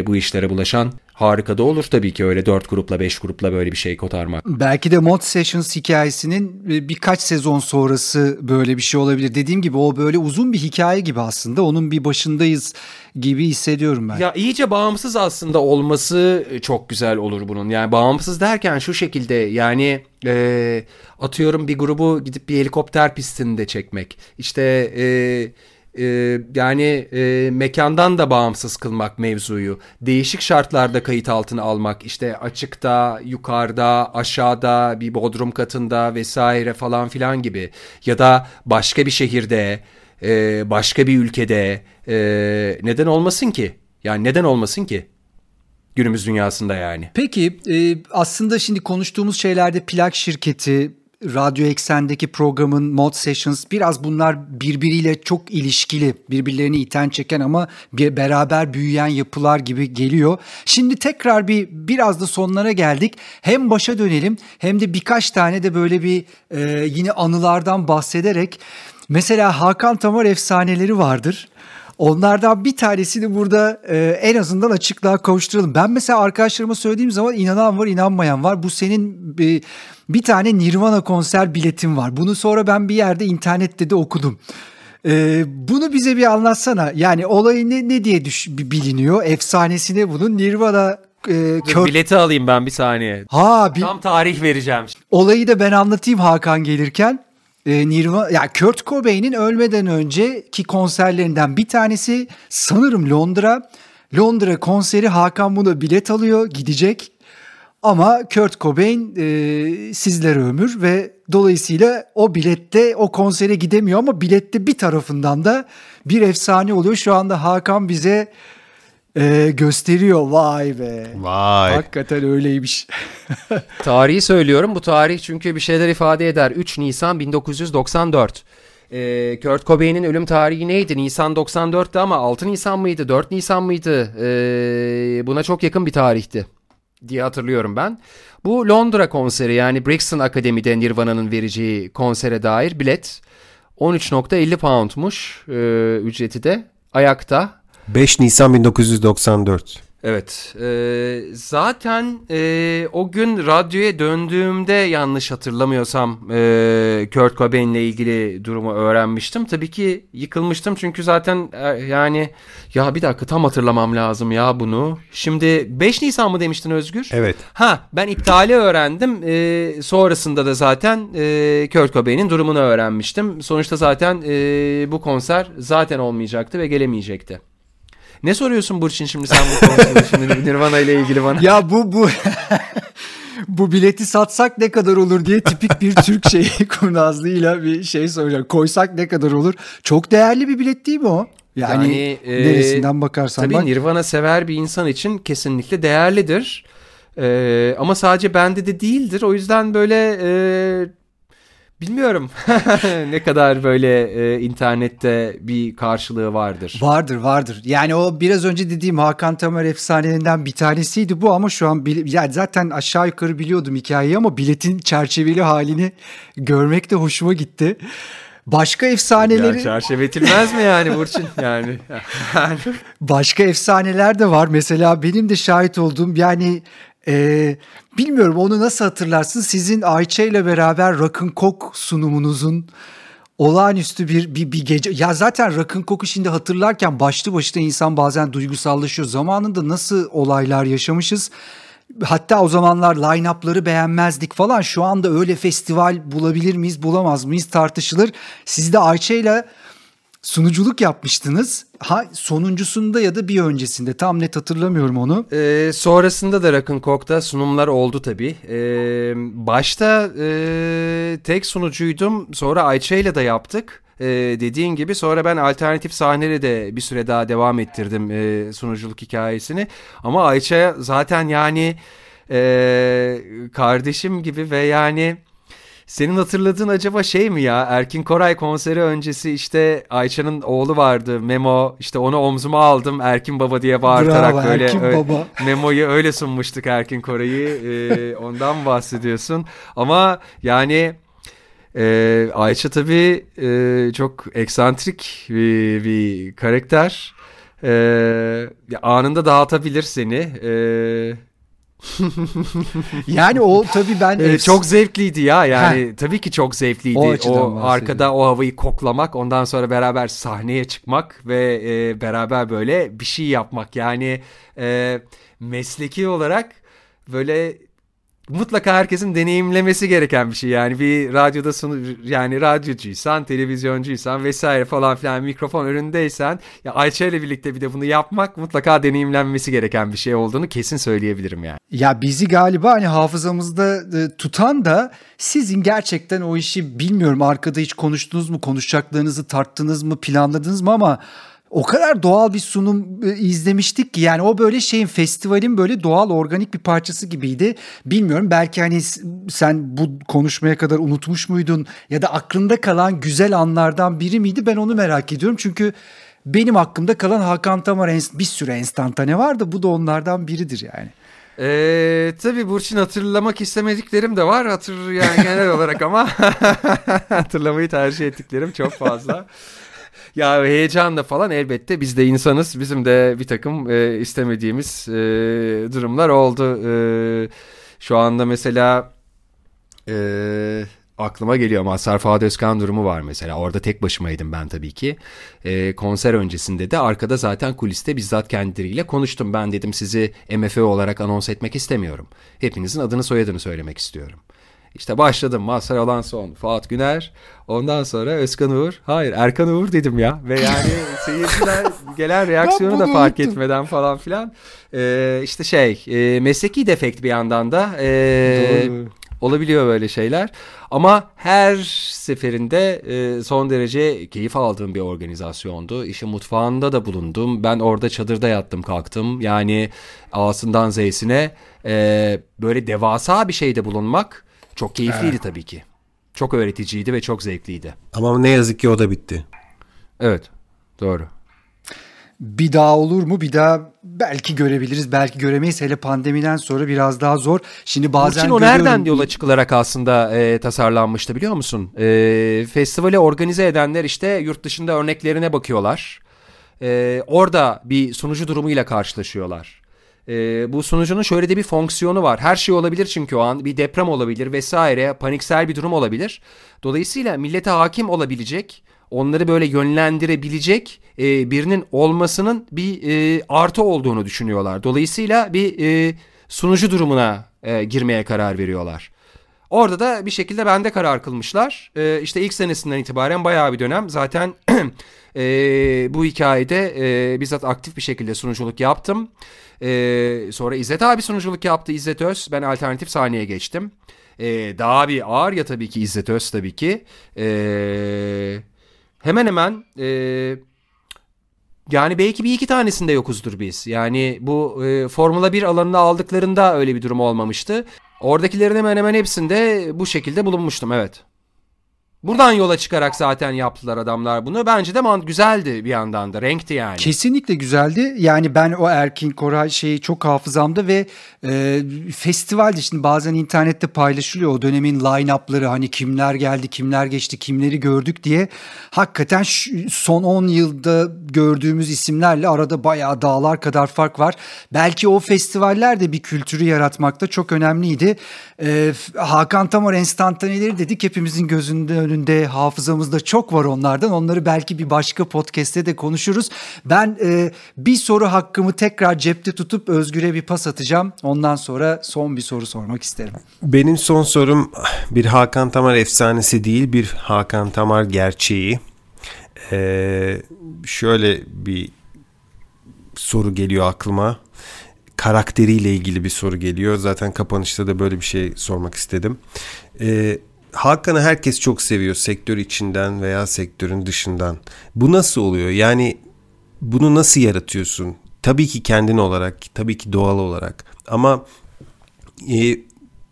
bu işlere bulaşan. Harika da olur tabii ki öyle 4 grupla 5 grupla böyle bir şey kotarmak.
Belki de Mod Sessions hikayesinin e, birkaç sezon sonrası böyle bir şey olabilir. Dediğim gibi o böyle uzun bir hikaye gibi aslında. Onun bir başındayız gibi hissediyorum ben.
Ya iyice bağımsız aslında olması çok güzel olur bunun. Yani bağımsız derken şu şekilde yani e, atıyorum bir grubu gidip bir helikopter pistinde çekmek. İşte e, e, yani e, mekandan da bağımsız kılmak mevzuyu. Değişik şartlarda kayıt altına almak. İşte açıkta, yukarıda, aşağıda, bir bodrum katında vesaire falan filan gibi. Ya da başka bir şehirde, e, başka bir ülkede e, neden olmasın ki? Yani neden olmasın ki? Günümüz dünyasında yani.
Peki e, aslında şimdi konuştuğumuz şeylerde plak şirketi, Radyo Eksen'deki programın Mod Sessions biraz bunlar birbiriyle çok ilişkili, birbirlerini iten çeken ama bir beraber büyüyen yapılar gibi geliyor. Şimdi tekrar bir biraz da sonlara geldik. Hem başa dönelim hem de birkaç tane de böyle bir e, yine anılardan bahsederek mesela Hakan Tamar efsaneleri vardır. Onlardan bir tanesini burada e, en azından açıklığa kavuşturalım. Ben mesela arkadaşlarıma söylediğim zaman inanan var inanmayan var. Bu senin bir, bir tane Nirvana konser biletin var. Bunu sonra ben bir yerde internette de okudum. E, bunu bize bir anlatsana. Yani olayı ne, ne diye düş, biliniyor? Efsanesine bunun Nirvana
e, kör... Bileti alayım ben bir saniye.
Ha,
bir... Tam tarih vereceğim.
Olayı da ben anlatayım Hakan gelirken e, Nirvana ya Kurt Cobain'in ölmeden önceki konserlerinden bir tanesi sanırım Londra. Londra konseri Hakan buna bilet alıyor gidecek. Ama Kurt Cobain e, sizlere ömür ve dolayısıyla o bilette o konsere gidemiyor ama bilette bir tarafından da bir efsane oluyor. Şu anda Hakan bize ee, gösteriyor vay be.
Vay.
Hakikaten öyleymiş.
Tarihi söylüyorum. Bu tarih çünkü bir şeyler ifade eder. 3 Nisan 1994. Ee, Kurt Cobain'in ölüm tarihi neydi? Nisan 94'tü ama 6 Nisan mıydı? 4 Nisan mıydı? Ee, buna çok yakın bir tarihti diye hatırlıyorum ben. Bu Londra konseri yani Brixton Akademi'de Nirvana'nın vereceği konsere dair bilet 13.50 poundmuş e, ücreti de ayakta
5 Nisan 1994.
Evet. E, zaten e, o gün radyoya döndüğümde yanlış hatırlamıyorsam e, Kurt Cobain'le ilgili durumu öğrenmiştim. Tabii ki yıkılmıştım çünkü zaten e, yani ya bir dakika tam hatırlamam lazım ya bunu. Şimdi 5 Nisan mı demiştin Özgür?
Evet.
Ha ben iptali öğrendim. E, sonrasında da zaten e, Kurt Cobain'in durumunu öğrenmiştim. Sonuçta zaten e, bu konser zaten olmayacaktı ve gelemeyecekti. Ne soruyorsun Burçin şimdi sen bu konusunda şimdi Nirvana ile ilgili bana?
Ya bu bu bu bileti satsak ne kadar olur diye tipik bir Türk şeyi kurnazlığıyla bir şey soracağım. Koysak ne kadar olur? Çok değerli bir bilet değil mi o? Yani, yani e, neresinden bakarsan
tabii
bak.
Nirvana sever bir insan için kesinlikle değerlidir. Ee, ama sadece bende de değildir. O yüzden böyle e, Bilmiyorum ne kadar böyle e, internette bir karşılığı vardır.
Vardır vardır. Yani o biraz önce dediğim Hakan Tamer efsanelerinden bir tanesiydi bu ama şu an yani zaten aşağı yukarı biliyordum hikayeyi ama biletin çerçeveli halini görmek de hoşuma gitti. Başka efsaneleri...
Ya çerçevetilmez mi yani Burçin? Yani.
Başka efsaneler de var. Mesela benim de şahit olduğum yani ee, bilmiyorum onu nasıl hatırlarsın? Sizin Ayça ile beraber Rock'n Coke sunumunuzun olağanüstü bir, bir, bir gece. Ya zaten Rock'n Coke'u şimdi hatırlarken başlı başına insan bazen duygusallaşıyor. Zamanında nasıl olaylar yaşamışız? Hatta o zamanlar line-up'ları beğenmezdik falan. Şu anda öyle festival bulabilir miyiz, bulamaz mıyız tartışılır. Siz de Ayça ile sunuculuk yapmıştınız. Ha sonuncusunda ya da bir öncesinde tam net hatırlamıyorum onu.
Ee, sonrasında da Rock'n Coke'da sunumlar oldu tabii. Ee, başta e, tek sunucuydum. Sonra Ayça ile de yaptık. Ee, dediğin gibi sonra ben alternatif sahneleri de bir süre daha devam ettirdim e, sunuculuk hikayesini. Ama Ayça zaten yani e, kardeşim gibi ve yani senin hatırladığın acaba şey mi ya? Erkin Koray konseri öncesi işte Ayça'nın oğlu vardı Memo. işte onu omzuma aldım Erkin Baba diye bağırtarak
Bravo,
böyle
Erkin
öyle,
Baba.
Memo'yu öyle sunmuştuk Erkin Koray'ı. Ee, ondan bahsediyorsun. Ama yani e, Ayça tabii e, çok eksantrik bir, bir karakter. E, anında dağıtabilir seni. E,
Yani o tabii ben
e,
efs-
çok zevkliydi ya yani tabii ki çok zevkliydi.
O
O, arkada o havayı koklamak, ondan sonra beraber sahneye çıkmak ve e, beraber böyle bir şey yapmak. Yani e, mesleki olarak böyle mutlaka herkesin deneyimlemesi gereken bir şey. Yani bir radyoda sunu yani radyocuysan, televizyoncuysan vesaire falan filan mikrofon önündeysen ya Ayça ile birlikte bir de bunu yapmak mutlaka deneyimlenmesi gereken bir şey olduğunu kesin söyleyebilirim yani.
Ya bizi galiba hani hafızamızda e, tutan da sizin gerçekten o işi bilmiyorum arkada hiç konuştunuz mu, konuşacaklarınızı tarttınız mı, planladınız mı ama o kadar doğal bir sunum e, izlemiştik ki yani o böyle şeyin festivalin böyle doğal organik bir parçası gibiydi. Bilmiyorum belki hani sen bu konuşmaya kadar unutmuş muydun ya da aklında kalan güzel anlardan biri miydi ben onu merak ediyorum. Çünkü benim aklımda kalan Hakan Tamar bir sürü enstantane var da bu da onlardan biridir yani.
Ee, tabii Burçin hatırlamak istemediklerim de var. Hatır yani genel olarak ama hatırlamayı tercih ettiklerim çok fazla. Ya heyecanla falan elbette biz de insanız. Bizim de bir takım e, istemediğimiz e, durumlar oldu. E, şu anda mesela e, aklıma geliyor Mazhar Fuat Özkan durumu var mesela. Orada tek başımaydım ben tabii ki. E, konser öncesinde de arkada zaten kuliste bizzat kendileriyle konuştum. Ben dedim sizi MFÖ olarak anons etmek istemiyorum. Hepinizin adını soyadını söylemek istiyorum. İşte başladım Mazhar Alanson, Fuat Güner. Ondan sonra Özkan Uğur. Hayır Erkan Uğur dedim ya. Ve yani seyirciler gelen reaksiyonu da fark
unuttum.
etmeden falan filan. E, işte şey e, mesleki defekt bir yandan da. E,
Doğru.
Olabiliyor böyle şeyler. Ama her seferinde e, son derece keyif aldığım bir organizasyondu. İşin mutfağında da bulundum. Ben orada çadırda yattım kalktım. Yani A'sından Z'sine e, böyle devasa bir şeyde bulunmak çok keyifliydi tabii ki. Çok öğreticiydi ve çok zevkliydi.
Ama ne yazık ki o da bitti.
Evet doğru.
Bir daha olur mu? Bir daha belki görebiliriz, belki göremeyiz. Hele pandemiden sonra biraz daha zor. Şimdi bazen
Burçin o nereden
görüyorum-
yola çıkılarak aslında e, tasarlanmıştı biliyor musun? E, festivali organize edenler işte yurt dışında örneklerine bakıyorlar. E, orada bir sunucu durumuyla karşılaşıyorlar. E, bu sunucunun şöyle de bir fonksiyonu var. Her şey olabilir çünkü o an bir deprem olabilir vesaire paniksel bir durum olabilir. Dolayısıyla millete hakim olabilecek onları böyle yönlendirebilecek e, birinin olmasının bir e, artı olduğunu düşünüyorlar. Dolayısıyla bir e, sunucu durumuna e, girmeye karar veriyorlar. Orada da bir şekilde bende karar kılmışlar. E, işte ilk senesinden itibaren bayağı bir dönem zaten e, bu hikayede e, bizzat aktif bir şekilde sunuculuk yaptım. E, sonra İzzet abi sunuculuk yaptı İzzet Öz. Ben alternatif sahneye geçtim. E, daha bir ağır ya tabii ki İzzet Öz tabii ki. E, hemen hemen e, yani belki bir iki tanesinde yokuzdur biz. Yani bu e, Formula 1 alanına aldıklarında öyle bir durum olmamıştı. Oradakilerin hemen hemen hepsinde bu şekilde bulunmuştum evet. Buradan yola çıkarak zaten yaptılar adamlar bunu. Bence de man güzeldi bir yandan da. Renkti yani.
Kesinlikle güzeldi. Yani ben o Erkin Koray şeyi çok hafızamda ve e, festivalde şimdi bazen internette paylaşılıyor o dönemin line-up'ları hani kimler geldi, kimler geçti, kimleri gördük diye. Hakikaten şu- son 10 yılda gördüğümüz isimlerle arada bayağı dağlar kadar fark var. Belki o festivaller de bir kültürü yaratmakta çok önemliydi. E, Hakan Tamar enstantaneleri dedik hepimizin gözünde hafızamızda çok var onlardan. Onları belki bir başka podcast'te de konuşuruz. Ben e, bir soru hakkımı tekrar cepte tutup Özgür'e bir pas atacağım. Ondan sonra son bir soru sormak isterim.
Benim son sorum bir Hakan Tamar efsanesi değil bir Hakan Tamar gerçeği. Ee, şöyle bir soru geliyor aklıma. Karakteriyle ilgili bir soru geliyor. Zaten kapanışta da böyle bir şey sormak istedim. Ee, Hakan'ı herkes çok seviyor sektör içinden veya sektörün dışından. Bu nasıl oluyor? Yani bunu nasıl yaratıyorsun? Tabii ki kendin olarak, tabii ki doğal olarak. Ama e,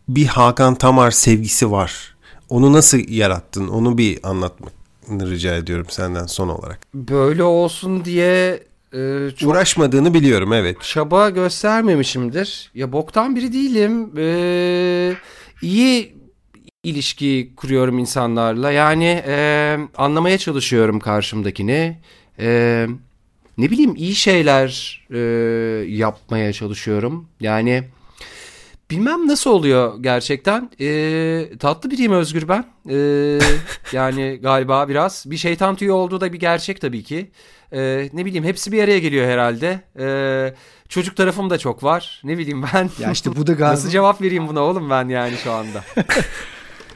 bir Hakan Tamar sevgisi var. onu nasıl yarattın? Onu bir anlatmanı rica ediyorum senden son olarak.
Böyle olsun diye e, çok
Uğraşmadığını biliyorum evet.
çaba göstermemişimdir. Ya boktan biri değilim. Ee, iyi ilişki kuruyorum insanlarla. Yani e, anlamaya çalışıyorum karşımdakini. E, ne bileyim iyi şeyler e, yapmaya çalışıyorum. Yani bilmem nasıl oluyor gerçekten. E, tatlı biriyim Özgür ben. E, yani galiba biraz. Bir şeytan tüyü olduğu da bir gerçek tabii ki. E, ne bileyim hepsi bir araya geliyor herhalde. E, çocuk tarafım da çok var. Ne bileyim ben.
Ya işte bu da galiba-
Nasıl cevap vereyim buna oğlum ben yani şu anda.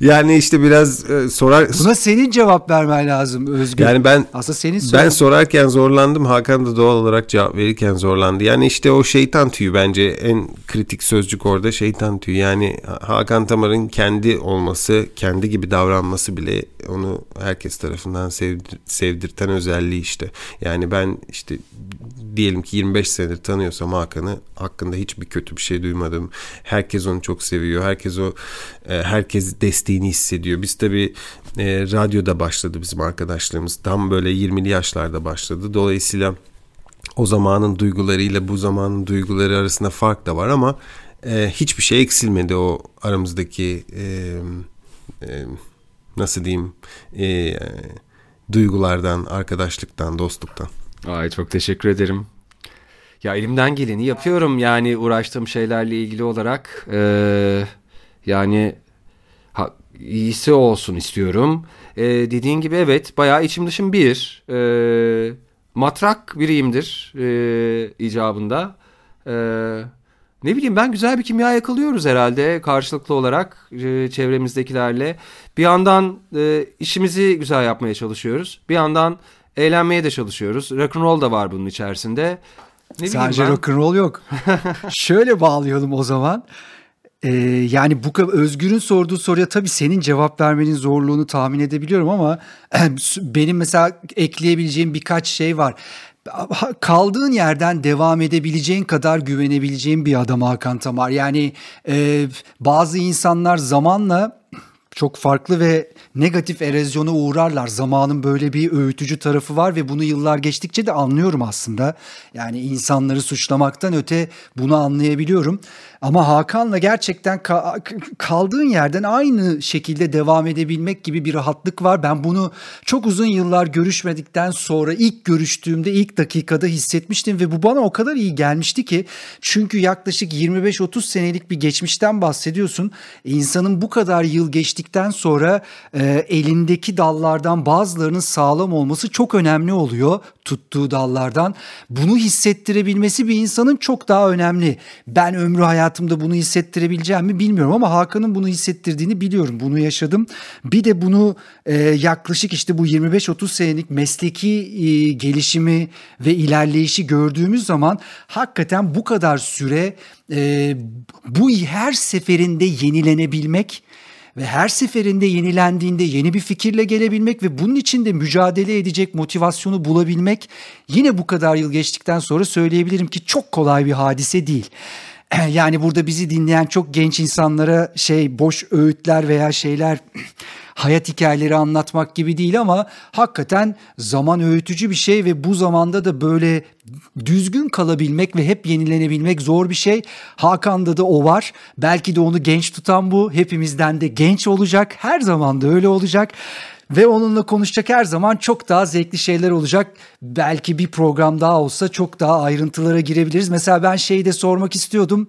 Yani işte biraz e, sorar
Buna senin cevap vermen lazım Özgür.
yani ben
Aslında senin
ben
sorun.
sorarken zorlandım. Hakan da doğal olarak cevap verirken zorlandı. Yani işte o şeytan tüyü bence en kritik sözcük orada şeytan tüyü. Yani Hakan Tamar'ın kendi olması, kendi gibi davranması bile onu herkes tarafından sevdir, sevdirten özelliği işte. Yani ben işte diyelim ki 25 senedir tanıyorsam Hakan'ı hakkında hiçbir kötü bir şey duymadım. Herkes onu çok seviyor. Herkes o e, herkes desteğini hissediyor. Biz tabii e, radyoda başladı bizim arkadaşlığımız. Tam böyle 20'li yaşlarda başladı. Dolayısıyla o zamanın duygularıyla bu zamanın duyguları arasında fark da var ama e, hiçbir şey eksilmedi o aramızdaki e, e, nasıl diyeyim e, duygulardan, arkadaşlıktan, dostluktan.
Ay çok teşekkür ederim. Ya elimden geleni yapıyorum yani uğraştığım şeylerle ilgili olarak. Ee, yani iyisi olsun istiyorum. Ee, dediğin gibi evet bayağı içim dışım bir. Ee, matrak biriyimdir ee, icabında. Ee, ne bileyim ben güzel bir kimya yakalıyoruz herhalde karşılıklı olarak e, çevremizdekilerle. Bir yandan e, işimizi güzel yapmaya çalışıyoruz. Bir yandan eğlenmeye de çalışıyoruz. Rock'n'roll da var bunun içerisinde. Ne
Sadece rock'n'roll yok. Şöyle bağlayalım o zaman. Ee, yani bu Özgür'ün sorduğu soruya tabii senin cevap vermenin zorluğunu tahmin edebiliyorum ama benim mesela ekleyebileceğim birkaç şey var. Kaldığın yerden devam edebileceğin kadar güvenebileceğin bir adam Hakan Tamar. Yani e, bazı insanlar zamanla çok farklı ve negatif erozyona uğrarlar. Zamanın böyle bir öğütücü tarafı var ve bunu yıllar geçtikçe de anlıyorum aslında. Yani insanları suçlamaktan öte bunu anlayabiliyorum. Ama Hakan'la gerçekten ka- kaldığın yerden aynı şekilde devam edebilmek gibi bir rahatlık var. Ben bunu çok uzun yıllar görüşmedikten sonra ilk görüştüğümde ilk dakikada hissetmiştim ve bu bana o kadar iyi gelmişti ki çünkü yaklaşık 25-30 senelik bir geçmişten bahsediyorsun. İnsanın bu kadar yıl geçtikten sonra e, elindeki dallardan bazılarının sağlam olması çok önemli oluyor tuttuğu dallardan. Bunu hissettirebilmesi bir insanın çok daha önemli. Ben ömrü hayatımda bunu hissettirebileceğim mi bilmiyorum ama Hakan'ın bunu hissettirdiğini biliyorum. Bunu yaşadım. Bir de bunu e, yaklaşık işte bu 25-30 senelik mesleki e, gelişimi ve ilerleyişi gördüğümüz zaman hakikaten bu kadar süre e, bu her seferinde yenilenebilmek ve her seferinde yenilendiğinde yeni bir fikirle gelebilmek ve bunun için de mücadele edecek motivasyonu bulabilmek yine bu kadar yıl geçtikten sonra söyleyebilirim ki çok kolay bir hadise değil. Yani burada bizi dinleyen çok genç insanlara şey boş öğütler veya şeyler hayat hikayeleri anlatmak gibi değil ama hakikaten zaman öğütücü bir şey ve bu zamanda da böyle düzgün kalabilmek ve hep yenilenebilmek zor bir şey. Hakan'da da o var. Belki de onu genç tutan bu. Hepimizden de genç olacak. Her zaman da öyle olacak. Ve onunla konuşacak her zaman çok daha zevkli şeyler olacak. Belki bir program daha olsa çok daha ayrıntılara girebiliriz. Mesela ben şeyi de sormak istiyordum.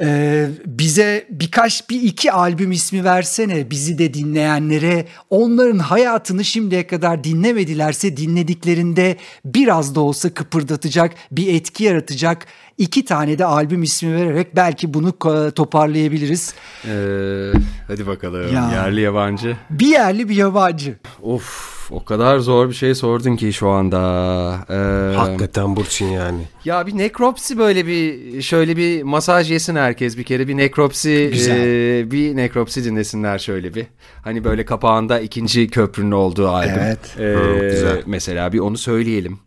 Ee, bize birkaç bir iki albüm ismi versene bizi de dinleyenlere onların hayatını şimdiye kadar dinlemedilerse dinlediklerinde biraz da olsa kıpırdatacak bir etki yaratacak iki tane de albüm ismi vererek belki bunu toparlayabiliriz.
Ee, hadi bakalım
Ya.
yerli yabancı.
Bir yerli bir yabancı.
Of o kadar zor bir şey sordun ki şu anda. Ee,
Hakikaten Burçin yani.
Ya bir nekropsi böyle bir şöyle bir masaj yesin herkes bir kere bir nekropsi
Güzel.
e, bir nekropsi dinlesinler şöyle bir. Hani böyle kapağında ikinci köprünün olduğu albüm.
Evet.
Ee,
Hı, güzel.
Mesela bir onu söyleyelim.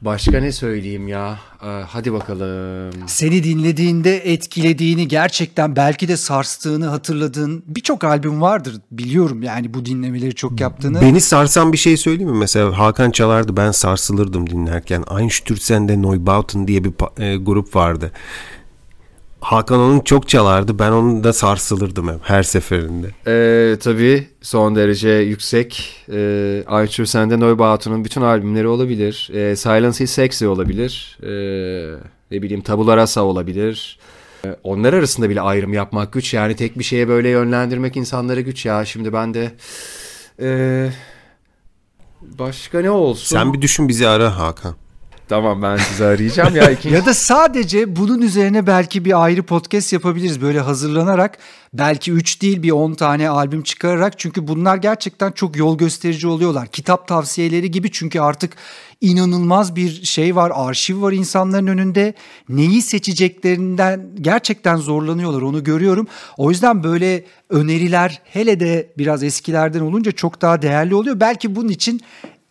Başka ne söyleyeyim ya? Ee, hadi bakalım.
Seni dinlediğinde etkilediğini gerçekten belki de sarstığını hatırladığın birçok albüm vardır biliyorum yani bu dinlemeleri çok yaptığını.
Beni sarsan bir şey söyleyeyim mi? Mesela Hakan çalardı ben sarsılırdım dinlerken. Einstürzen'de Neubauten diye bir e, grup vardı. Hakan onun çok çalardı. Ben onun da sarsılırdım hep her seferinde.
Ee, tabii son derece yüksek. Ee, Archer Sende Neubautun'un bütün albümleri olabilir. Ee, Silence is Sexy olabilir. Ee, ne bileyim Tabula Rasa olabilir. Ee, onlar arasında bile ayrım yapmak güç. Yani tek bir şeye böyle yönlendirmek insanlara güç ya. Şimdi ben de... Ee, başka ne olsun?
Sen bir düşün bizi ara Hakan.
Tamam ben sizi arayacağım ya. Ikinci...
ya da sadece bunun üzerine belki bir ayrı podcast yapabiliriz böyle hazırlanarak. Belki 3 değil bir 10 tane albüm çıkararak. Çünkü bunlar gerçekten çok yol gösterici oluyorlar. Kitap tavsiyeleri gibi çünkü artık inanılmaz bir şey var, arşiv var insanların önünde. Neyi seçeceklerinden gerçekten zorlanıyorlar onu görüyorum. O yüzden böyle öneriler hele de biraz eskilerden olunca çok daha değerli oluyor. Belki bunun için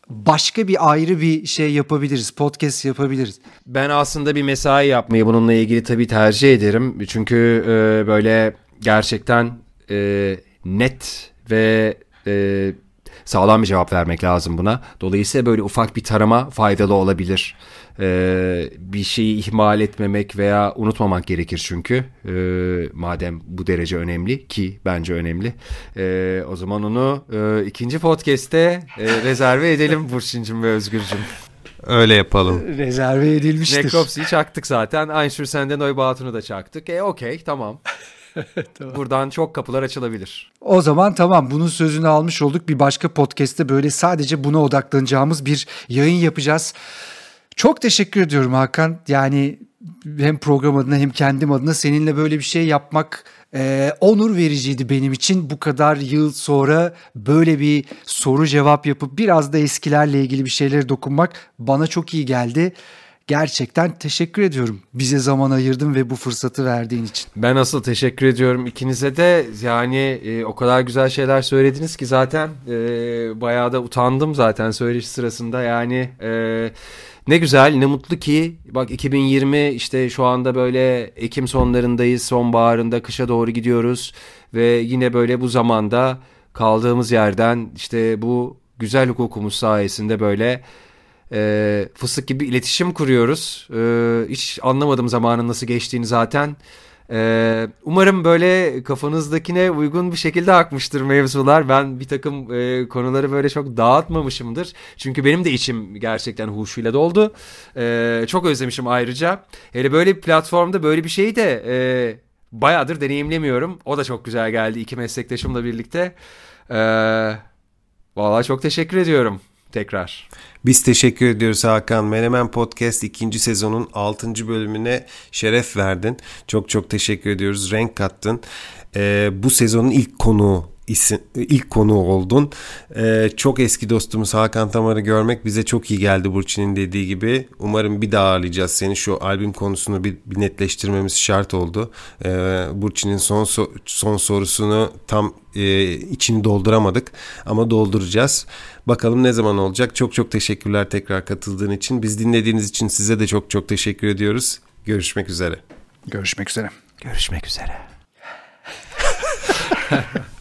başka bir ayrı bir şey yapabiliriz. Podcast yapabiliriz.
Ben aslında bir mesai yapmayı bununla ilgili tabii tercih ederim. Çünkü e, böyle gerçekten e, net ve e, sağlam bir cevap vermek lazım buna. Dolayısıyla böyle ufak bir tarama faydalı olabilir. Ee, bir şeyi ihmal etmemek veya unutmamak gerekir çünkü ee, madem bu derece önemli ki bence önemli ee, o zaman onu e, ikinci podcast'te e, rezerve edelim Burçin'cim ve Özgür'cüm.
Öyle yapalım.
Rezerve edilmiştir.
Necropsy'yi çaktık zaten. Einstürzen'de Neubaut'unu da çaktık. E okey tamam. tamam. Buradan çok kapılar açılabilir.
O zaman tamam bunun sözünü almış olduk. Bir başka podcast'te böyle sadece buna odaklanacağımız bir yayın yapacağız. Çok teşekkür ediyorum Hakan. Yani hem program adına hem kendim adına seninle böyle bir şey yapmak e, onur vericiydi benim için. Bu kadar yıl sonra böyle bir soru cevap yapıp biraz da eskilerle ilgili bir şeylere dokunmak bana çok iyi geldi. Gerçekten teşekkür ediyorum. Bize zaman ayırdın ve bu fırsatı verdiğin için.
Ben asıl teşekkür ediyorum ikinize de. Yani e, o kadar güzel şeyler söylediniz ki zaten e, bayağı da utandım zaten söyleşi sırasında. Yani e, ne güzel ne mutlu ki bak 2020 işte şu anda böyle Ekim sonlarındayız sonbaharında kışa doğru gidiyoruz. Ve yine böyle bu zamanda kaldığımız yerden işte bu güzel hukukumuz sayesinde böyle e, fıstık gibi iletişim kuruyoruz. E, hiç anlamadım zamanın nasıl geçtiğini zaten. Ee, umarım böyle kafanızdakine uygun bir şekilde akmıştır mevzular. Ben bir takım e, konuları böyle çok dağıtmamışımdır. Çünkü benim de içim gerçekten huşuyla doldu. Ee, çok özlemişim ayrıca. Hele böyle bir platformda böyle bir şeyi de e, bayağıdır deneyimlemiyorum. O da çok güzel geldi iki meslektaşımla birlikte. Ee, Valla çok teşekkür ediyorum tekrar.
Biz teşekkür ediyoruz Hakan. Menemen Podcast ikinci sezonun 6. bölümüne şeref verdin. Çok çok teşekkür ediyoruz. Renk kattın. Ee, bu sezonun ilk konuğu isim, ilk konu oldun. Ee, çok eski dostumuz Hakan Tamar'ı görmek bize çok iyi geldi Burçin'in dediği gibi. Umarım bir daha ağırlayacağız seni. Şu albüm konusunu bir, bir netleştirmemiz şart oldu. Ee, Burçin'in son so- son sorusunu tam e, içini dolduramadık ama dolduracağız. Bakalım ne zaman olacak. Çok çok teşekkürler tekrar katıldığın için. Biz dinlediğiniz için size de çok çok teşekkür ediyoruz. Görüşmek üzere.
Görüşmek üzere.
Görüşmek üzere.